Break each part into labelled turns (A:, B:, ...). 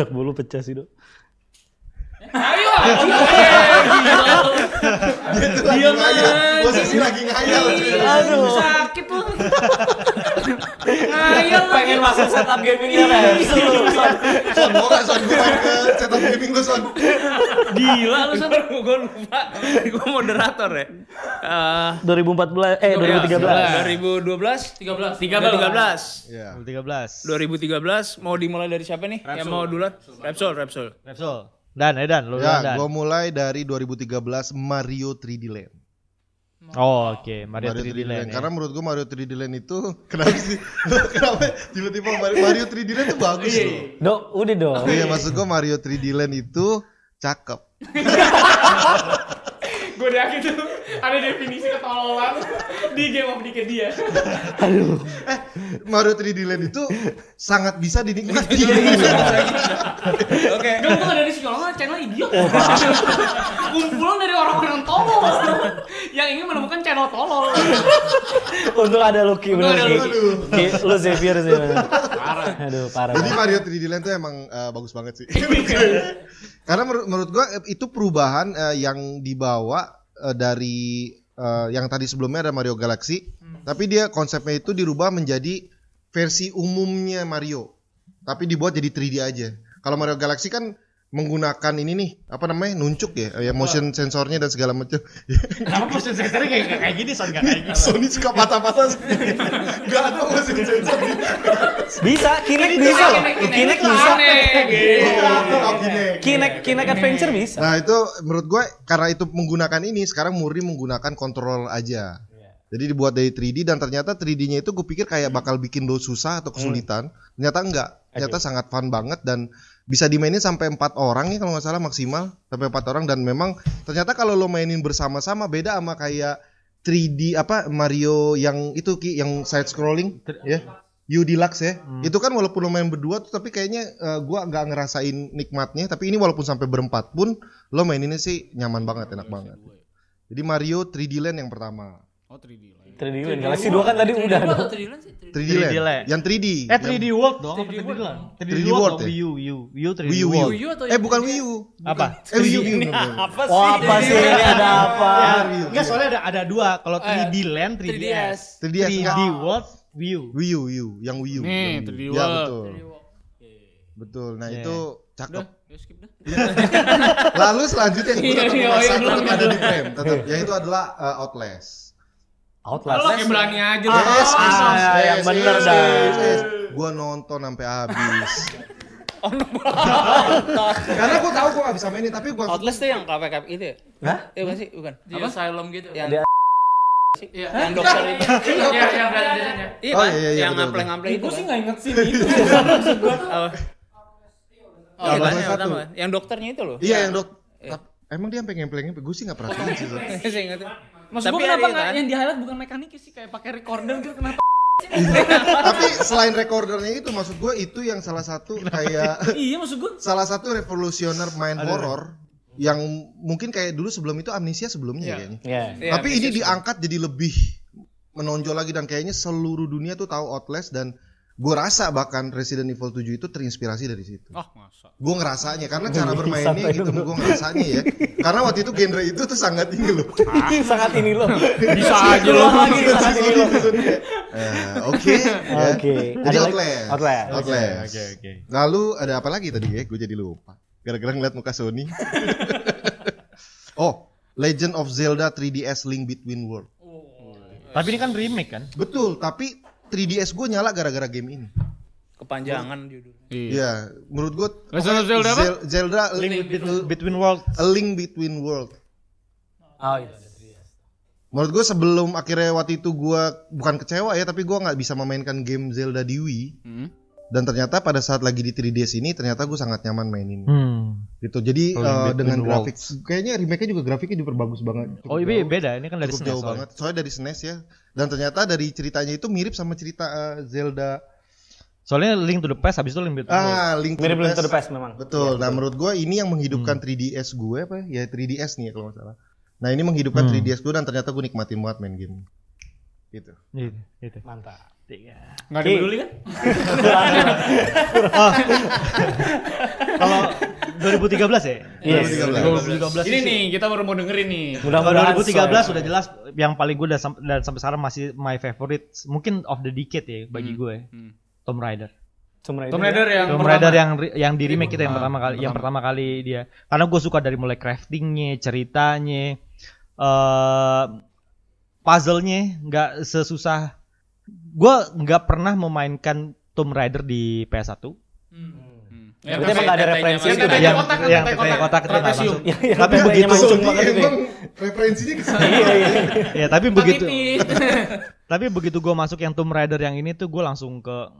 A: anak bulu pecah sih dok.
B: Ayo.
C: Itu lagi
B: Diam
C: ngayal. Posisi lagi ngayal.
A: Aduh.
B: Sakit lu. Ngayal
A: Pengen masuk setup gamingnya Repsol lu, Son.
C: Son, mau nggak Son? Gue main ke setup gaming lu Son.
B: Gila lu Son. Gue lupa. Gue moderator ya. Eh,
A: 2014 eh 2013.
B: 2012 13 13
C: Iya.
D: 13.
B: 2013 mau dimulai dari siapa nih? Yang mau duluan? Repsol, Repsol.
D: Repsol. Dan, Edan, lu
C: Ya,
D: Dan.
C: gue mulai dari 2013 Mario 3D Land.
D: Oh, oke. Mario 3D Land. ya.
C: Karena menurut gue Mario 3D Land itu kenapa sih? kenapa tiba-tiba Mario, Mario 3D Land itu bagus loh.
A: Dok, udah dong.
C: Iya maksud gue Mario 3D Land itu cakep.
B: Gue yakin tuh ada definisi ketololan di game of Dikit dia.
C: Mario 3D Land itu sangat bisa dinikmati.
B: Oke. Gak bukan dari psikolog, channel idiot. Kumpulan dari orang-orang tolol yang ingin menemukan channel tolol.
A: Untung ada Lucky
B: Untung
A: bener
B: ada
A: Ki.
C: Lucky.
A: Ki, Lu Xavier sih. bener. Aduh, parah.
C: Jadi. Mario 3D Land itu emang eh, bagus banget sih. Karena menurut, menurut gue itu perubahan eh, yang dibawa eh, dari eh, yang tadi sebelumnya ada Mario Galaxy, tapi dia konsepnya itu dirubah menjadi versi umumnya Mario, tapi dibuat jadi 3D aja. Kalau Mario Galaxy kan menggunakan ini nih apa namanya nuncuk ya, ya motion sensornya dan segala macam.
D: Kenapa motion sensornya kayak kayak gini, Son? Gak kayak gini.
C: Sony suka patah-patah Gak ada motion sensor
A: Bisa, Kinect bisa loh. Kinect bisa.
C: Oh.
A: Kinect Kinect Adventure bisa.
C: Nah itu menurut gue karena itu menggunakan ini sekarang murni menggunakan kontrol aja. Jadi dibuat dari 3D dan ternyata 3D-nya itu gue pikir kayak bakal bikin lo susah atau kesulitan. Ternyata enggak. Ternyata sangat fun banget dan bisa dimainin sampai empat orang ya kalau nggak salah maksimal sampai empat orang dan memang ternyata kalau lo mainin bersama-sama beda sama kayak 3D apa Mario yang itu Ki yang side scrolling ya. U Deluxe ya. Itu kan walaupun lo main berdua tuh tapi kayaknya eh, gua nggak ngerasain nikmatnya tapi ini walaupun sampai berempat pun lo maininnya sih nyaman banget, enak banget. Jadi Mario 3D Land yang pertama.
B: Oh 3D lah.
A: 3D Land. Galaxy 2 kan tadi udah dong.
B: 3D lah sih.
C: 3D,
D: 3D
C: Land.
D: Land.
C: Yang 3D.
D: Eh 3D World dong.
B: 3D
D: 3D
B: World.
D: Land.
C: 3D
D: 3D
C: World ya?
D: Wii U, Wii U, Wii U 3D
C: Wii U, Wii U.
D: World.
B: Wii U atau
C: Eh
B: yang
C: bukan
B: 3D?
C: Wii U.
D: Apa?
C: Eh Wii U.
B: Ini apa
A: Oh, apa sih ini ada apa?
D: Enggak, soalnya ada ada dua. Kalau 3D Land, 3DS.
B: 3DS.
C: 3DS
D: 3D
C: enggak.
D: World, Wii U.
C: Wii U, Wii U, yang Wii U.
B: Nih,
C: yang
B: 3D
C: Ya
B: World.
C: betul. Betul. Nah,
D: Iya.
C: itu cakep.
B: Ya.
C: Lalu selanjutnya yang
B: Iya,
C: tetap
B: iya, iya,
C: ada di frame, tetap. Yaitu adalah uh, Outlast.
A: Outlast.
B: Lo kayak berani aja lu.
C: Yes, yes,
A: ah,
C: yes,
A: yang bener
C: yes,
A: dah.
C: yes, yes. Gua nonton sampai habis. Karena gua tahu gua gak bisa mainin, tapi gua
B: Outlast tuh yang KPK itu ya?
A: Hah?
B: Eh bukan sih, bukan.
E: Di asylum gitu.
B: Yang
A: Dia-
B: Iya, yang dokter itu.
E: Iya, yang.
B: Iya
C: Oh, iya, iya,
B: yang ngampleng-ngampleng itu.
E: Gue sih nggak inget sih itu.
B: Oh. Oh,
C: Yang
B: iya, yang
C: satu?
B: pertama. Yang dokternya itu loh.
C: Iya yang dok. Emang dia sampai ngempleng Gue sih gak perhatiin sih.
B: Saya ingat.
E: Maksud
B: Tapi
E: gue kenapa
B: ada
E: nggak
B: kan?
E: yang di highlight bukan mekaniknya sih kayak pakai recorder gitu kenapa?
C: Tapi selain recordernya itu, maksud gue itu yang salah satu kayak
E: iya maksud gue.
C: salah satu revolusioner main horror yang mungkin kayak dulu sebelum itu amnesia sebelumnya kayaknya.
A: Ya.
B: Iya,
C: Tapi ini diangkat jadi lebih menonjol lagi dan kayaknya seluruh dunia tuh tahu Outlast dan gue rasa bahkan Resident Evil 7 itu terinspirasi dari situ.
B: Oh, masa.
C: Gue ngerasanya karena cara bermainnya gitu gue ngerasanya ya. Karena waktu itu genre itu tuh sangat ini loh.
A: Sangat ini loh.
B: Bisa aja lo.
A: lagi sangat ini loh.
C: Eh, Oke. ya.
A: Oke.
C: Jadi
A: Ada lagi?
C: Outlast.
A: Outlast.
C: Outlast.
D: Oke, oke.
C: Lalu ada apa lagi tadi ya? Gue jadi lupa. Gara-gara ngeliat muka Sony. oh, Legend of Zelda 3DS Link Between World.
D: Tapi ini kan remake kan?
C: Betul, tapi 3DS gue nyala gara-gara game ini.
B: Kepanjangan judulnya.
C: Iya, menurut gue
B: Zelda apa?
C: Zelda
D: Link between, between World.
C: A Link Between World.
A: Oh iya.
C: Menurut gue sebelum akhirnya waktu itu gue bukan kecewa ya, tapi gue nggak bisa memainkan game Zelda di Wii.
B: Hmm.
C: Dan ternyata pada saat lagi di 3DS ini, ternyata gue sangat nyaman mainin.
D: Hmm.
C: Gitu. Jadi eh,
D: Between
C: dengan grafik, kayaknya remake-nya juga grafiknya diperbagus banget. Cukup
D: Oh ini
C: jauh.
D: beda, ini kan dari
C: cukup
D: SNES.
C: jauh
D: soalnya.
C: banget. Soalnya dari SNES ya. Dan ternyata dari ceritanya itu mirip sama cerita eh, Zelda.
D: Soalnya Link to the Past habis itu Link Between Worlds.
C: Ah, Link to
A: Mirip
C: the
A: Link to
C: Past.
A: the Past memang.
C: Betul.
A: Iya,
C: nah, menurut gue ini yang menghidupkan 3DS gue apa ya? 3DS nih ya kalau nggak salah. Nah, ini menghidupkan
D: Hmm.
C: 3DS gue dan ternyata gue nikmatin banget main game. gitu.
D: Gitu, gitu.
F: Mantap.
D: Tiga.
B: Enggak ada peduli kan?
D: Kalau 2013 ya?
F: Yes.
C: 2013.
D: 2013
B: Ini nih, kita baru mau dengerin nih.
D: Kalau
F: Mudah-mudahan
D: 2013
F: so,
D: udah jelas yang paling gue dan, dan sampai sekarang masih my favorite mungkin of the decade ya bagi gue
B: Hmm.
D: Tomb Raider.
F: Tomb Raider.
B: Tomb Raider yang
D: Tomb
B: pertama.
D: Raider yang yang di remake itu yang
B: Ah,
D: pertama kali yang
B: pertama.
D: kali dia karena gue suka dari mulai craftingnya ceritanya eh puzzle-nya nggak sesusah gue nggak pernah memainkan Tomb Raider di PS1
B: Hmm.
F: Berarti emang nggak ada referensi
B: Yang tetenya
D: yang
B: kotak kan,
D: yang kotak itu
F: yang
D: Tapi begitu-
F: itu.
C: emang referensinya ke sana.
F: Iya, iya.
D: ya tapi begitu tapi begitu gue masuk yang Tomb Raider yang ini tuh gue langsung ke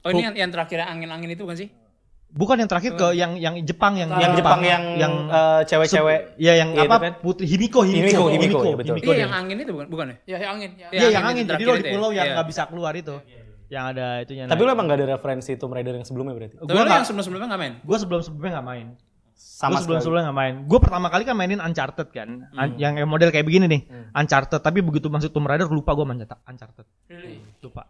E: Oh ini yang, yang terakhir angin-angin itu bukan sih?
D: Bukan yang terakhir ke yang yang Jepang yang
F: Yang Jepang yang
D: yang
F: eh, cewek-cewek.
D: ya yang
F: Iya, itu
D: apa
F: kan?
D: putri Himiko
F: Himiko,
D: Himiko
F: Himiko, ya, betul.
E: Iya yang angin itu bukan bukan ya?
B: Ya, yang angin.
D: Iya yang angin.
E: itu
D: Jadi lo di
E: itu ya?
D: pulau yang
E: Iya.
D: nggak bisa keluar itu. Yang ada itunya.
F: Tapi lu emang gak ada referensi Tomb Raider yang sebelumnya berarti?
E: Tapi
D: gue
E: lu yang sebelum-sebelumnya nggak main?
D: Gue sebelum sebelumnya nggak main.
F: Sama
D: gue sebelum
F: sekali.
D: sebelumnya nggak main. Gue pertama kali kan mainin Uncharted kan. An- Yang model kayak begini nih. Uncharted. Tapi begitu masuk Tomb Raider lupa gue main Uncharted. Lupa.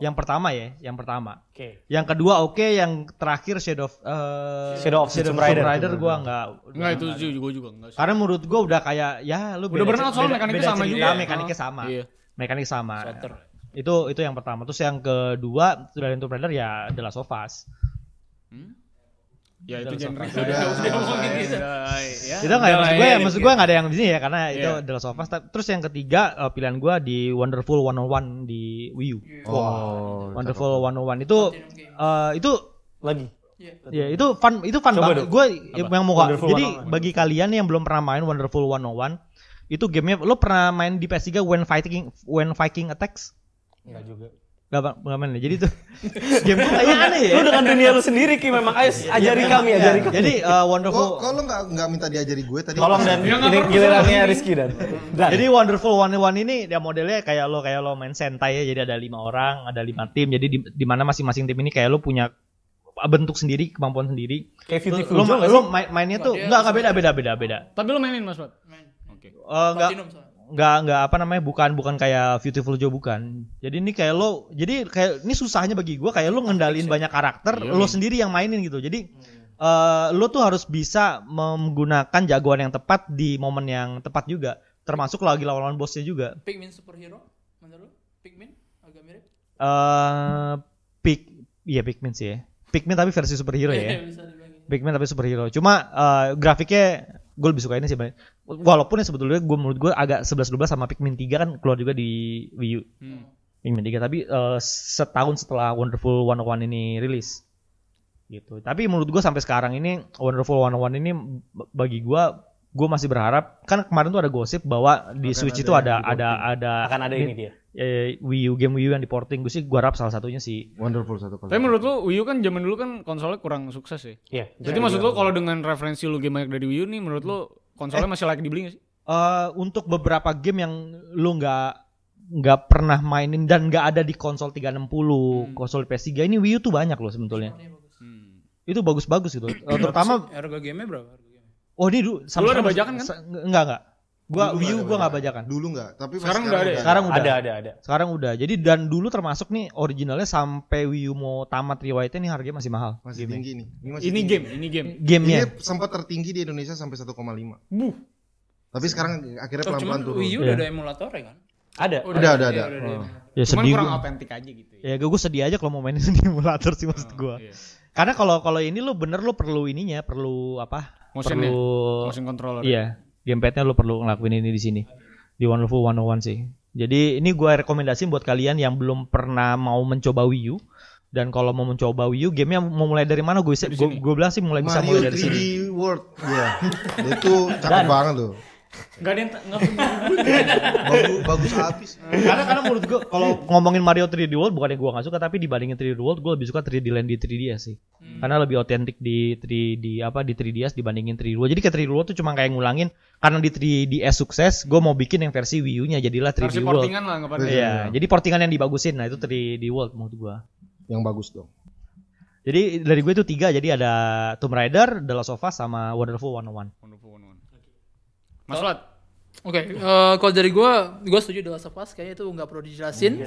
D: Yang pertama ya. Yang pertama.
F: Oke.
D: Yang kedua oke. Yang terakhir Shadow of eh,
F: Shadow of the Tomb Raider.
D: gue nggak.
B: Enggak itu juga juga enggak.
D: Karena menurut gue udah kayak ya lu
B: Udah burnout soalnya mekaniknya sama
D: cerita,
B: juga.
D: Mekaniknya sama.
B: Iya.
D: Mekanik sama.
E: Soter.
D: Itu itu yang pertama. Terus yang kedua Tomb Raider ya The Last of Us.
B: Ya itu genre.
C: Udah,
B: Udah ngomongin gitu. Ya.
D: itu nggak ya maksud gue
B: Udah,
D: ya maksud gue nggak ada yang di sini ya karena itu
B: Iya.
D: The Last of Us. Terus yang ketiga eh, pilihan gue di Wonderful 101 di Wii U.
C: Oh.
D: Wonderful 101 itu eh, itu
F: Lagi.
D: ya itu fun itu fun
F: Coba
D: banget. Gue yang mau jadi
F: 101.
D: bagi kalian yang belum pernah main Wonderful 101 itu gamenya lo pernah main di PS3 When Fighting When Viking Attacks?
F: Enggak juga.
D: Gak, nggak main ya. Jadi tuh game tuh kayaknya aneh ya.
F: Lu dengan dunia lu sendiri Ki memang ayo ajari kami,
D: Ya,
F: ajari kami.
D: Jadi
C: Kok
D: Wonderful
C: kok lo nggak nggak minta diajari gue tadi?
F: Tolong dan
B: Ya,
F: ini gilirannya Rizky dan. Dan.
D: Jadi Wonderful 101 ini dia modelnya kayak lo kayak lo main Sentai ya. Jadi ada lima orang, ada lima tim. Jadi di, di mana masing-masing tim ini kayak lo punya bentuk sendiri, kemampuan sendiri.
F: kayak
D: Lo,
F: Beautiful
D: lo, lo main, mainnya tuh enggak enggak beda beda beda beda.
B: Tapi lu mainin Mas Pat? Oke.
D: Eh, enggak Enggak enggak apa namanya bukan bukan kayak Beautiful Joe bukan. Jadi ini kayak lo jadi kayak ini susahnya bagi gua kayak lo ngendalin banyak karakter,
B: Iya,
D: lo sendiri yang mainin gitu. Jadi eh lo tuh harus bisa menggunakan jagoan yang tepat di momen yang tepat juga. Termasuk lagi lawan-lawan bosnya juga.
E: Pikmin superhero menurut lu? Pikmin agak mirip.
D: eh Pik iya Pikmin sih ya. Pikmin tapi versi superhero ya.
E: Bisa dibilang gitu.
D: Pikmin tapi superhero. Cuma eh, grafiknya gue lebih suka ini sih. Walaupun ya sebetulnya gue menurut gue agak 11-12 sama Pikmin 3 kan keluar juga di Wii U.
B: Hmm.
D: Pikmin 3 tapi eh, setahun setelah Wonderful 101 ini rilis. Gitu. Tapi menurut gue sampai sekarang ini Wonderful 101 ini bagi gue gue masih berharap kan kemarin tuh ada gosip bahwa di
C: Akan
D: Switch
C: ada
D: itu ada
C: di
D: ada ada
F: akan ada ini dia.
D: eh, Wii U game Wii U yang diporting gue sih gue harap salah satunya sih
C: Wonderful satu kali.
B: Tapi menurut lu Wii U kan zaman dulu kan konsolnya kurang sukses ya.
F: Iya.
B: Jadi maksud lu kalau dengan referensi lu game banyak dari Wii U nih menurut lu konsolnya masih layak dibeli gak sih?
D: Eh, untuk beberapa game yang lu nggak nggak pernah mainin dan nggak ada di konsol 360, konsol PS3 ini Wii U tuh banyak loh sebetulnya.
B: Hmm.
D: Itu bagus-bagus gitu. Eh, terutama
E: Harga gamenya berapa? Harga gamenya?
D: oh ini dulu
B: Dulu ada bajakan kan?
D: enggak enggak. Gua
C: Dulu
D: Wii U
C: nggak
D: gua
C: ada
D: nggak bajakan.
C: Dulu nggak, tapi pas
B: Sekarang udah ada ya?
D: Sekarang udah.
F: Ada ada ada.
D: Sekarang udah. Jadi dan dulu termasuk nih originalnya sampai Wii U mau tamat riwayatnya nih harganya masih mahal.
C: masih
D: Game-nya.
C: tinggi nih. Ini masih
B: Ini
C: tinggi.
B: game, ini game.
D: Gamenya.
C: Ini sempat tertinggi di Indonesia sampai 1,5.
B: Buh.
C: Tapi sekarang akhirnya
E: Oh,
C: pelan-pelan turun.
E: Wii U udah ada emulatornya kan?
F: Ada.
C: Udah ada ada.
E: Iya, udah ada.
C: Oh.
D: Ya
B: Cuman
D: sedih
B: kurang autentik aja gitu ya.
D: Ya gue sedih aja kalau mau mainin di emulator sih maksud gua.
B: Iya.
D: Karena kalau kalau ini lu bener lu perlu ininya, perlu apa?
B: Motionnya?
D: perlu
B: Motion controller.
D: Iya, gamepadnya lu perlu ngelakuin ini di sini di Wonderful 101 sih. Jadi ini gua rekomendasiin buat kalian yang belum pernah mau mencoba Wii U dan kalau mau mencoba Wii U, gamenya mau mulai dari mana gue gue gue bilang sih mulai bisa
C: Mario
D: mulai dari
C: 3D
D: sini.
C: World. Iya. Itu cakep banget tuh.
E: Enggak ada yang nggak
C: Bagus bagus habis.
D: karena karena menurut gua kalau ngomongin Mario 3D World bukannya gua nggak suka tapi dibandingin 3D World gua lebih suka 3D Land di 3DS sih. Karena lebih otentik di 3D apa di 3DS dibandingin 3D World. Jadi kayak 3D World tuh cuma kayak ngulangin karena di 3DS sukses, gua mau bikin yang versi Wii U-nya jadilah 3D
B: Versi
D: World.
B: portingan lah.
D: Iya, jadi portingan yang dibagusin. Nah, itu 3D World menurut gua.
C: Yang bagus dong.
D: Jadi dari gue itu tiga, jadi ada Tomb Raider, The Last of Us sama Wonderful 101.
B: Wonderful One One. Mas
E: Oke, eh, kalau dari gue, gue setuju The Last of Us, kayaknya itu nggak perlu dijelasin.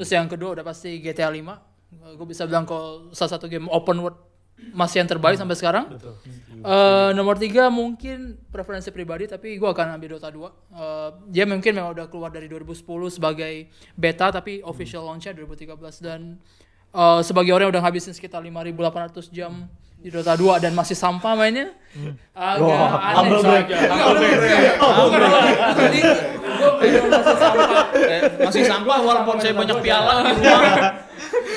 E: Terus yang kedua udah pasti GTA 5. gue bisa bilang kalau salah satu game open world masih yang terbaik sampai sekarang. Eh, nomor tiga mungkin preferensi pribadi, tapi gue akan ambil Dota 2. Eh, dia mungkin memang udah keluar dari 2010 sebagai beta, tapi official launch-nya 2013 dan eh, sebagai orang yang udah ngabisin sekitar 5.800 jam di Dota 2 dan masih sampah mainnya. Agak aneh. Jadi gue masih sampah.
B: Eh, masih sampah walaupun saya banyak piala.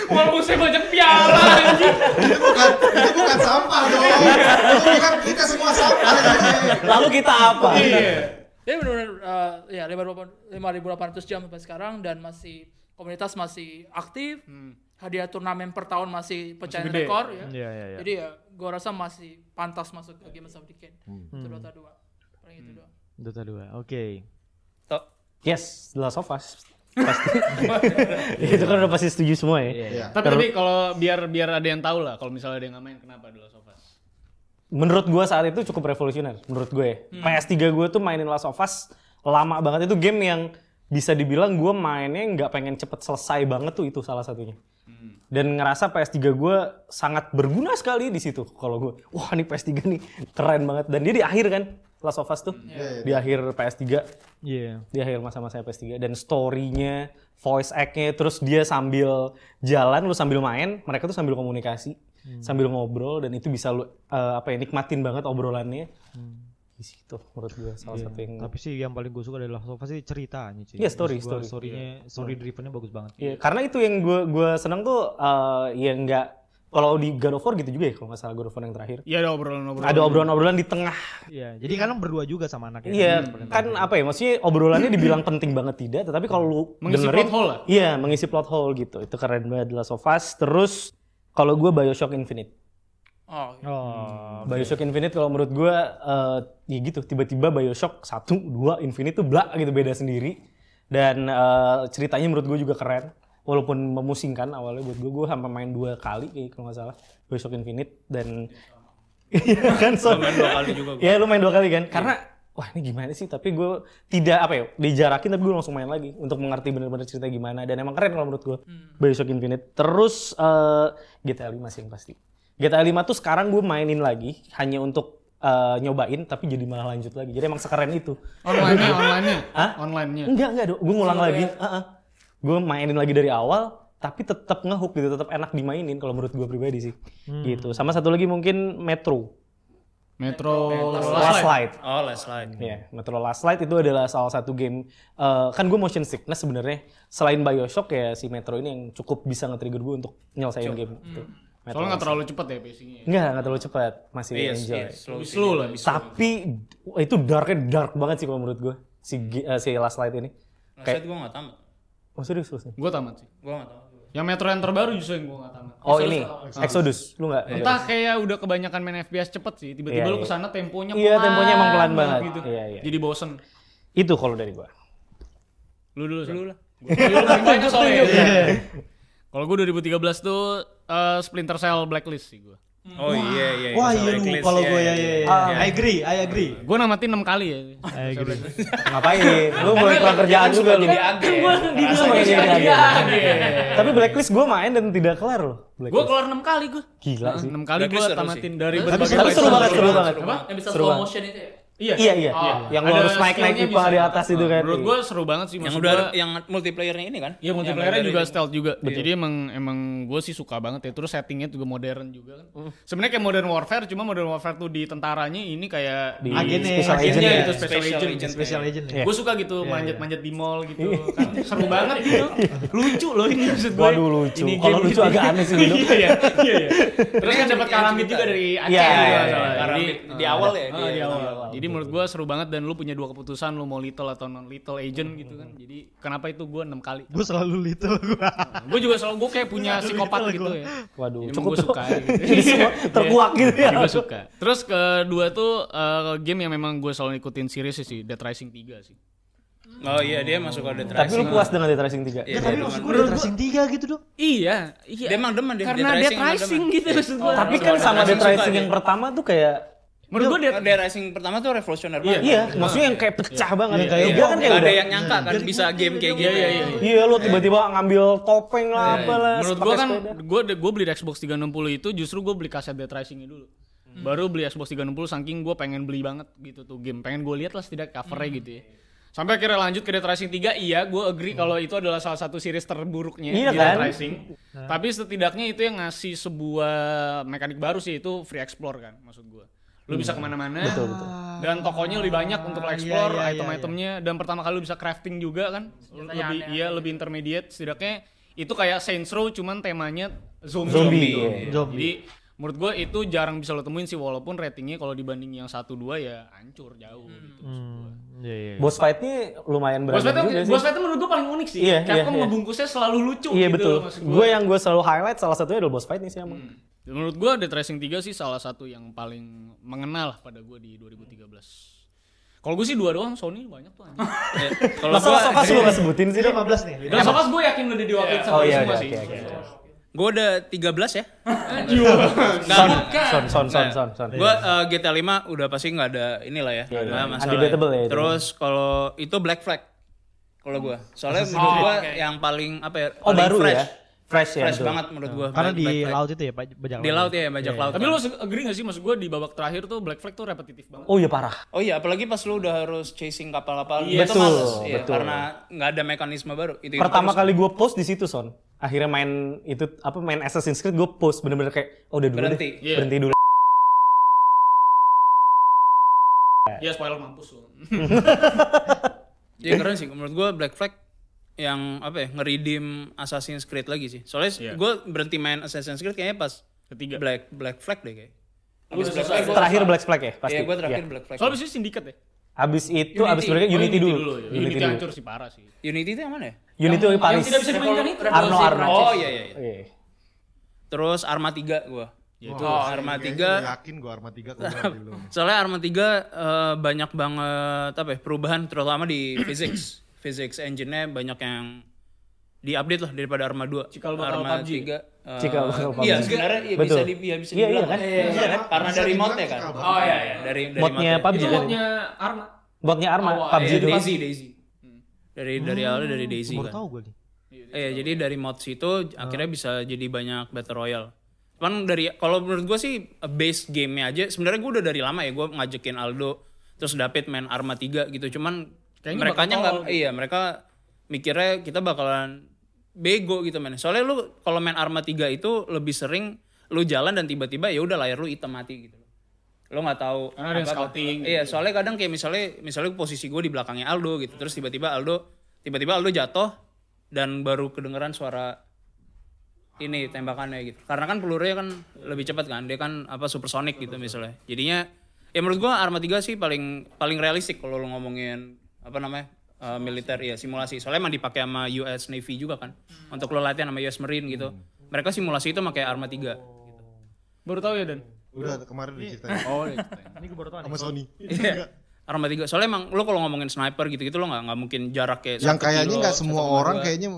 B: Walaupun saya banyak piala
C: itu bukan itu bukan sampah dong. Itu bukan kita semua sampah.
F: Lalu kita apa?
E: Dia benar-benar uh, ya 5.800 jam sampai sekarang dan masih komunitas masih aktif. Hadiah turnamen per tahun masih pecahin
B: gede.
E: rekor ya.
D: Iya, iya, iya.
E: Jadi ya gua rasa masih pantas masuk ke Game of the Decade. Itu Dota 2. Paling itu doang.
D: Dota 2. Oke.
F: Yes, The Last of Us. Pasti. itu kan udah pasti setuju semua ya.
C: Iya.
B: Tapi tapi kalau biar biar ada yang tahu lah kalau misalnya ada yang nggak main kenapa The Last of Us.
F: Menurut gua saat itu cukup revolusioner. Menurut gue ya. PS3 gue tuh mainin Last of Us lama banget. Itu game yang bisa dibilang gue mainnya nggak pengen cepet selesai banget tuh itu salah satunya. Dan ngerasa PS3 gue sangat berguna sekali di situ. Kalau gue, wah ini PS3 nih keren banget. Dan dia di akhir kan Last of Us tuh. Di akhir PS3
D: Iya.
F: di akhir masa-masa PS3 dan story-nya, voice act-nya, terus dia sambil jalan, lu sambil main, mereka tuh sambil komunikasi, sambil ngobrol dan itu bisa lu eh, apa ya nikmatin banget obrolannya. Di situ menurut gue salah satu yang
D: Tapi sih yang paling gue suka dari Last of Us sih ceritanya sih.
F: Iya, story,
D: Maksud gua
F: story.
D: Story-nya, story drivennya bagus banget.
F: Iya, karena itu yang gue gue seneng tuh eh, ya nggak kalau di God of War gitu juga ya kalau nggak salah God of War yang terakhir.
B: Iya ada obrolan-obrolan.
F: Ada obrolan-obrolan di tengah.
D: Iya, jadi kan berdua juga sama anaknya.
F: Iya, kan apa ya? Maksudnya obrolannya dibilang penting banget tidak, tetapi kalau lu
B: Mengisi
F: dengerin,
B: plot hole lah.
F: Iya, mengisi plot hole gitu. Itu keren banget The Last of Us. Terus kalau gue Bioshock Infinite.
E: Oh,
D: Oh,
F: Bioshock Infinite kalau menurut gue eh ya gitu tiba-tiba Bioshock 1, 2, Infinite tuh blak gitu beda sendiri. Dan eh, ceritanya menurut gue juga keren. Walaupun memusingkan awalnya buat gue gue sampai main dua kali kayak kalau nggak salah Bioshock Infinite dan Iya kan so,
B: main dua kali juga gua.
F: ya lu main dua kali kan? Karena wah ini gimana sih? Tapi gue tidak apa ya dijarakin tapi gue langsung main lagi untuk mengerti benar-benar cerita gimana. Dan emang keren kalau menurut gue Bioshock Infinite. Terus eh, GTA 5 sih yang pasti. GTA 5 tuh sekarang gue mainin lagi hanya untuk eh, nyobain tapi jadi malah lanjut lagi. Jadi emang sekeren itu.
B: Online-nya, online-nya.
F: Hah?
B: Online-nya.
F: enggak enggak gue ngulang lagi. gue mainin lagi dari awal tapi tetap ngehook gitu tetap enak dimainin kalau menurut gue pribadi sih. Gitu. Sama satu lagi mungkin Metro
B: Metro,
F: Last Light
B: Oh, Last Light.
F: Ya, Metro Last Light itu adalah salah satu game eh, kan gue motion sickness sebenarnya selain Bioshock ya si Metro ini yang cukup bisa nge-trigger gue untuk nyelesain game itu. Metro
B: Soalnya nggak terlalu cepet ya pacingnya.
F: Light. Nggak, nggak terlalu cepat, masih
B: Iya,
F: enjoy.
B: Lebih slow lah. bisa.
F: Tapi wah, itu darknya dark banget sih kalau menurut gue si eh, si Last Light ini.
G: Last gue gak tamat.
F: Oh serius serius.
B: Gue tamat sih.
G: Gue gak tamat.
B: Yang Metro yang terbaru justru yang gue gak tamat.
F: Oh ini Exodus, lu nggak?
B: Entah kayak udah kebanyakan main FPS cepet sih. Tiba-tiba
F: Iya,
B: lu
F: iya.
B: ke sana temponya
F: Iya, temponya emang pelan banget.
B: gitu.
F: Iya, iya.
B: Jadi bosen.
F: Itu kalau dari gue.
B: Lu dulu. Lu lah. Lu paling banyak soalnya. Kalau gue 2013 tuh eh, Splinter Cell Blacklist sih gue.
G: Oh iya iya.
A: Wah
G: sama
A: iya lu kalau
G: iya,
A: gue
G: iya,
A: ya
G: iya.
A: ya ya. I agree, I agree.
B: Gue namatin 6 kali ya.
D: I agree.
F: Ngapain? Lu boleh kurang kerjaan juga lu.
G: Jadi agen.
F: Lu mau jadi agen. Tapi Blacklist gue main dan tidak kelar loh.
B: Gue keluar 6 kali gue.
F: Gila sih.
B: 6 kali gue tamatin dari
F: Tapi,
B: berbagai
F: tapi seru banget, seru banget.
E: yang bisa slow motion itu ya.
B: Iya.
F: Iya iya. Yang lu
B: Ada
F: harus naik naik
B: bisa.
F: di atas itu kan.
B: Menurut gue seru banget sih.
G: Yang udah
B: gua-
G: yang multiplayernya ini kan?
B: Iya multiplayernya
G: Yang
B: juga
G: dari-
B: stealth juga. Jadi emang emang gue sih suka banget ya. Terus settingnya juga modern juga kan. Sebenarnya kayak Modern Warfare, cuma Modern Warfare tuh di tentaranya ini kayak
F: Di
A: Agennya,
F: special agent
B: agennya
F: ya.
B: gitu, special,
G: Special
B: agent.
G: agent.
A: Special agent.
F: Iya.
B: Gue suka gitu manjat-manjat di mall gitu. kan seru banget gitu. Lucu loh ini maksud gue.
F: Waduh lucu.
B: Ini
F: Kalau
B: game
F: lucu agak aneh sih dulu.
B: Iya iya. iya, iya. Terus kan dapat karamid juga dari Aceh
F: Iya, iya, iya.
G: di awal ya,
B: Ah,
G: di-
B: di awal. Jadi menurut gue seru banget dan lu punya dua keputusan lu mau little atau non little agent gitu kan. Jadi kenapa itu gue enam kali.
D: Gue selalu little gue.
B: gue juga selalu gue kayak punya psikopat gitu
D: gua.
B: ya.
F: Waduh,
B: Emang
F: cukup
B: gue suka. gitu.
F: Jadi terkuak gitu ya.
B: Jadi gue suka. Terus kedua tuh eh, game yang memang gue selalu ikutin series sih Dead Rising 3 sih.
G: Oh iya dia masuk ke Dead
F: Tapi lu
G: Rising.
F: puas dengan Dead Rising 3?
G: Iya,
A: Tapi
G: dia
A: maksud
G: demen.
A: gue udah tracing tiga gitu dong.
B: Iya, iya.
G: Dia emang demen dia
B: Karena
G: Dead
B: Dead
G: Rising
B: Rising gitu maksud gue.
F: Tapi kan sama Dead
G: Rising
F: Rising yang pertama tuh kayak
B: Menurut gue dia
G: Rising pertama tuh revolusioner banget.
F: Iya, maksudnya yang kayak pecah banget.
D: Iya, kayak
F: Iya,
D: gua
F: kan kayak
G: ada yang nyangka kan bisa game kayak gitu.
B: Iya, iya, iya.
F: Iya, lu tiba-tiba ngambil topeng lah apalah.
B: Menurut gua kan gua gua beli Xbox 360 itu justru gua beli kaset Dead Rising-nya dulu. Baru beli Xbox 360 saking gua pengen beli banget gitu tuh game. Pengen gue lihat lah setidaknya covernya gitu ya. Sampai akhirnya lanjut ke Dead Rising 3, iya gue agree kalau itu adalah salah satu series terburuknya
F: Iya
B: di Dead
F: kan?
B: Rising. Tapi setidaknya itu yang ngasih sebuah mekanik baru sih itu free explore kan maksud gua. Lu bisa ke mana-mana dan tokonya lebih banyak untuk lo explore
D: iya, iya,
B: item-itemnya dan pertama kali lu bisa crafting juga kan lebih iya lebih intermediate setidaknya itu kayak Saints Row cuman temanya zombie,
F: Zombie,
B: gitu.
F: iya.
D: Zombie.
B: jadi menurut gue itu jarang bisa lo temuin sih walaupun ratingnya kalau dibanding yang satu dua ya hancur jauh gitu.
D: Hmm, iya, iya.
F: Boss fight-nya lumayan
B: Boss
F: beragam
B: fight
F: juga sih.
B: boss fight menurut gue paling unik sih.
F: Iya,
B: Capcom
F: iya, iya.
B: ngebungkusnya selalu lucu
F: Iya
B: gitu
F: betul.
B: loh, maksud
F: Gue yang gue selalu highlight salah satunya adalah boss fight nih sih emang.
B: Menurut gue Dead Rising 3 sih salah satu yang paling mengenal pada gue di 2013. Kalau gue sih dua doang, Sony banyak tuh anjing.
G: Ya, Kalau
F: Masa
G: gua
F: Last of Us lu gak sebutin sih?
D: Ini
F: Dok?
D: 15 nih.
B: Dan Sofas gue yakin udah diwakilin sama
F: Oh iya,
B: semua
F: iya,
B: sih.
F: oke, oke.
G: gua udah 13 ya.
F: Son, son, son, son, son, son.
G: Gue GTA 5 udah pasti nggak ada inilah ya.
F: Iya,
G: nggak
F: iya.
G: masalah.
F: Undebatable ya itu.
G: Terus kalau itu Black Flag. Kalau gua. Soalnya menurut gua yang paling apa ya?
F: Oh baru
G: fresh.
F: ya? Fresh ya.
G: Fresh
F: betul.
G: banget menurut gua.
D: Karena di
G: Black Flag.
D: laut itu ya, Pak, bajak
G: Di laut ya, bajak laut.
B: Tapi lu agree gak sih maksud gue di babak terakhir tuh Black Flag tuh repetitif banget.
F: Oh iya parah.
G: Oh iya, apalagi pas lu udah harus chasing kapal-kapal itu
F: betul,
G: males. Iya,
F: betul.
G: karena nggak ada mekanisme baru. Itu
F: Pertama kali gue post di situ son. Akhirnya main itu apa main Assassin's Creed gue post bener-bener kayak oh udah dulu
G: Berhenti.
F: deh.
B: Iya.
F: Berhenti dulu.
B: Ya spoiler mampus lu.
G: Iya keren sih menurut gua Black Flag yang apa ya nge-redeem Assassin's Creed lagi sih. Soalnya
B: Iya.
G: gua berhenti main Assassin's Creed kayaknya pas
B: Ketiga.
G: Black Black Flag deh kayak. Abis Black. Flag
F: Terakhir Black Flag ya pasti.
G: Iya, gua terakhir
F: Iya.
G: Black Flag.
B: Soalnya abis itu Syndicate ya?
F: Abis itu
G: Unity.
F: abis mereka
B: Oh,
F: Unity, dulu.
B: ya.
F: Unity
B: Unity
F: dulu.
B: hancur sih parah sih.
G: Unity itu yang mana ya?
F: Unity yang Paris.
B: Yang tidak bisa dimainkan itu.
F: Arno Arno.
G: Oh iya iya. iya.
F: Iya.
G: Terus Arma 3 gua.
B: Ya, itu
G: Oh, Arma 3
C: yakin gua Arma 3 keluar di lu.
G: Soalnya Arma 3 eh, banyak banget apa ya, perubahan terutama di physics. Physics engine-nya banyak yang di-update lah daripada Arma 2.
B: Cikal bakal
G: Arma
B: PUBG.
G: 3 eh,
F: Cikal bakal
G: Iya,
F: PUBG.
G: sebenarnya iya,
F: Betul.
G: bisa di iya, bisa
F: Iya, iya
G: dibilang.
F: kan?
G: Iya kan? Karena dari
C: dibilang
G: mod ya kan. Oh iya iya, dari dari
F: Modnya
G: mod-nya.
F: PUBG
B: Itu
F: kan?
B: modnya Arma.
F: Botnya Arma,
B: Oh,
F: PUBG
G: Iya,
F: itu.
G: Daisy, Daisy. Dari dari awalnya dari Daisy
D: Baru
G: kan.
D: tahu gue nih.
G: Iya, jadi dari mod situ akhirnya bisa jadi banyak battle royale. Cuman dari kalau menurut gue sih base gamenya aja sebenarnya gue udah dari lama ya gue ngajakin Aldo terus David main Arma 3 gitu. Cuman mereka
B: bakal
G: nggak iya mereka mikirnya kita bakalan bego gitu men. Soalnya lu kalau main Arma 3 itu lebih sering lu jalan dan tiba-tiba ya udah layar lu hitam mati gitu. Lo nggak tahu
B: Karena ada yang
G: apa-apa.
B: scouting
G: Iya, soalnya kadang kayak misalnya misalnya posisi gue di belakangnya Aldo gitu. Terus tiba-tiba Aldo tiba-tiba Aldo jatuh dan baru kedengeran suara ini tembakannya gitu. Karena kan pelurunya kan lebih cepat kan. Dia kan apa supersonik gitu misalnya. Jadinya ya menurut gua Arma 3 sih paling paling realistik kalau lu ngomongin apa namanya? eh, militer ya simulasi. Soalnya emang dipakai sama US Navy juga kan. Untuk lo latihan sama US Marine gitu. Mereka simulasi itu pakai Arma 3.
B: Baru tahu ya Dan?
C: Udah kemarin diceritain
B: Oh, iya.
D: Ini gue baru tahu nih.
C: sama Sony.
G: Iya. Arma 3. Soalnya emang lo kalau ngomongin sniper gitu-gitu lo nggak nggak mungkin jarak kayak
C: Yang kayaknya nggak semua
G: 1,2.
C: orang kayaknya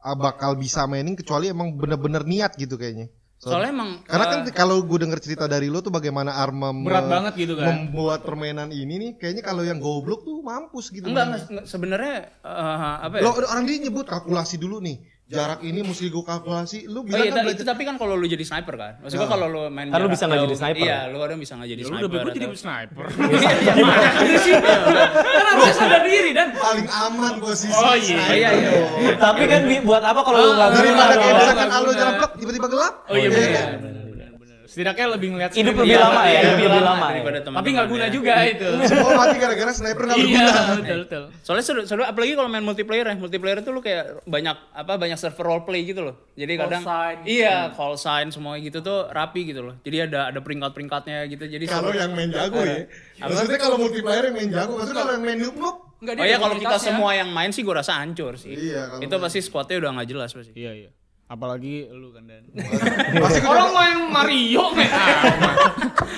C: ah, bakal bisa mainin kecuali emang bener-bener niat gitu kayaknya. So-
G: Soalnya emang
C: karena kan
G: eh,
C: kalau gue denger cerita dari lo tuh bagaimana Arma
B: Berat banget gitu kan.
C: membuat permainan ini nih kayaknya kalau yang goblok tuh mampus gitu.
G: enggak, enggak, enggak, sebenarnya eh, apa ya?
C: Lo orang dia nyebut kalkulasi dulu nih. Jarak ini mesti gue kalkulasi. Lu
G: Oh
C: bilang
G: iya,
C: kan belajar
G: itu tapi kan kalau lu jadi sniper kan. Maksudnya kalau lu main
F: Kan lu bisa nggak jadi sniper.
G: Iya, lu kadang bisa nggak jadi
B: Ya lu
G: sniper.
B: udah bego jadi
G: atau-
B: sniper. Gimana sih? Kan harusnya sadar diri Dan.
C: paling aman posisi.
B: Oh iya.
G: Iya, iya.
F: Tapi kan buat apa kalau lu nggak
C: Daripada kayak misalkan. Aldo jalan plek tiba-tiba gelap.
B: Oh iya Setidaknya lebih ngeliat
F: Hidup lebih
B: Iya,
F: lama ya,
B: iya,
F: lebih
B: iya.
F: lama ya.
G: daripada
B: Tapi
G: teman-teman
B: nggak guna
G: ya.
B: juga itu.
C: Semua mati gara-gara sniper nggak
B: Iya,
C: berguna.
B: betul betul.
G: Soalnya seru, seru apalagi kalau main multiplayer ya. Multiplayer itu lu kayak banyak apa banyak server roleplay gitu loh. Jadi kadang
E: sign.
G: iya, call sign semua gitu tuh rapi gitu loh. Jadi ada ada peringkat-peringkatnya gitu. Jadi
C: Kalau yang main jago ya. Maksudnya kalau multiplayer yang main jago, maksudnya kalau yang main noob noob
E: Enggak
G: Oh iya kalau kita semua yang main sih gue rasa hancur sih.
C: Iya,
G: itu pasti squadnya udah nggak jelas pasti.
B: Iya iya. Apalagi lu kan Dan.
C: pasti kan
B: Orang main Mario main aman.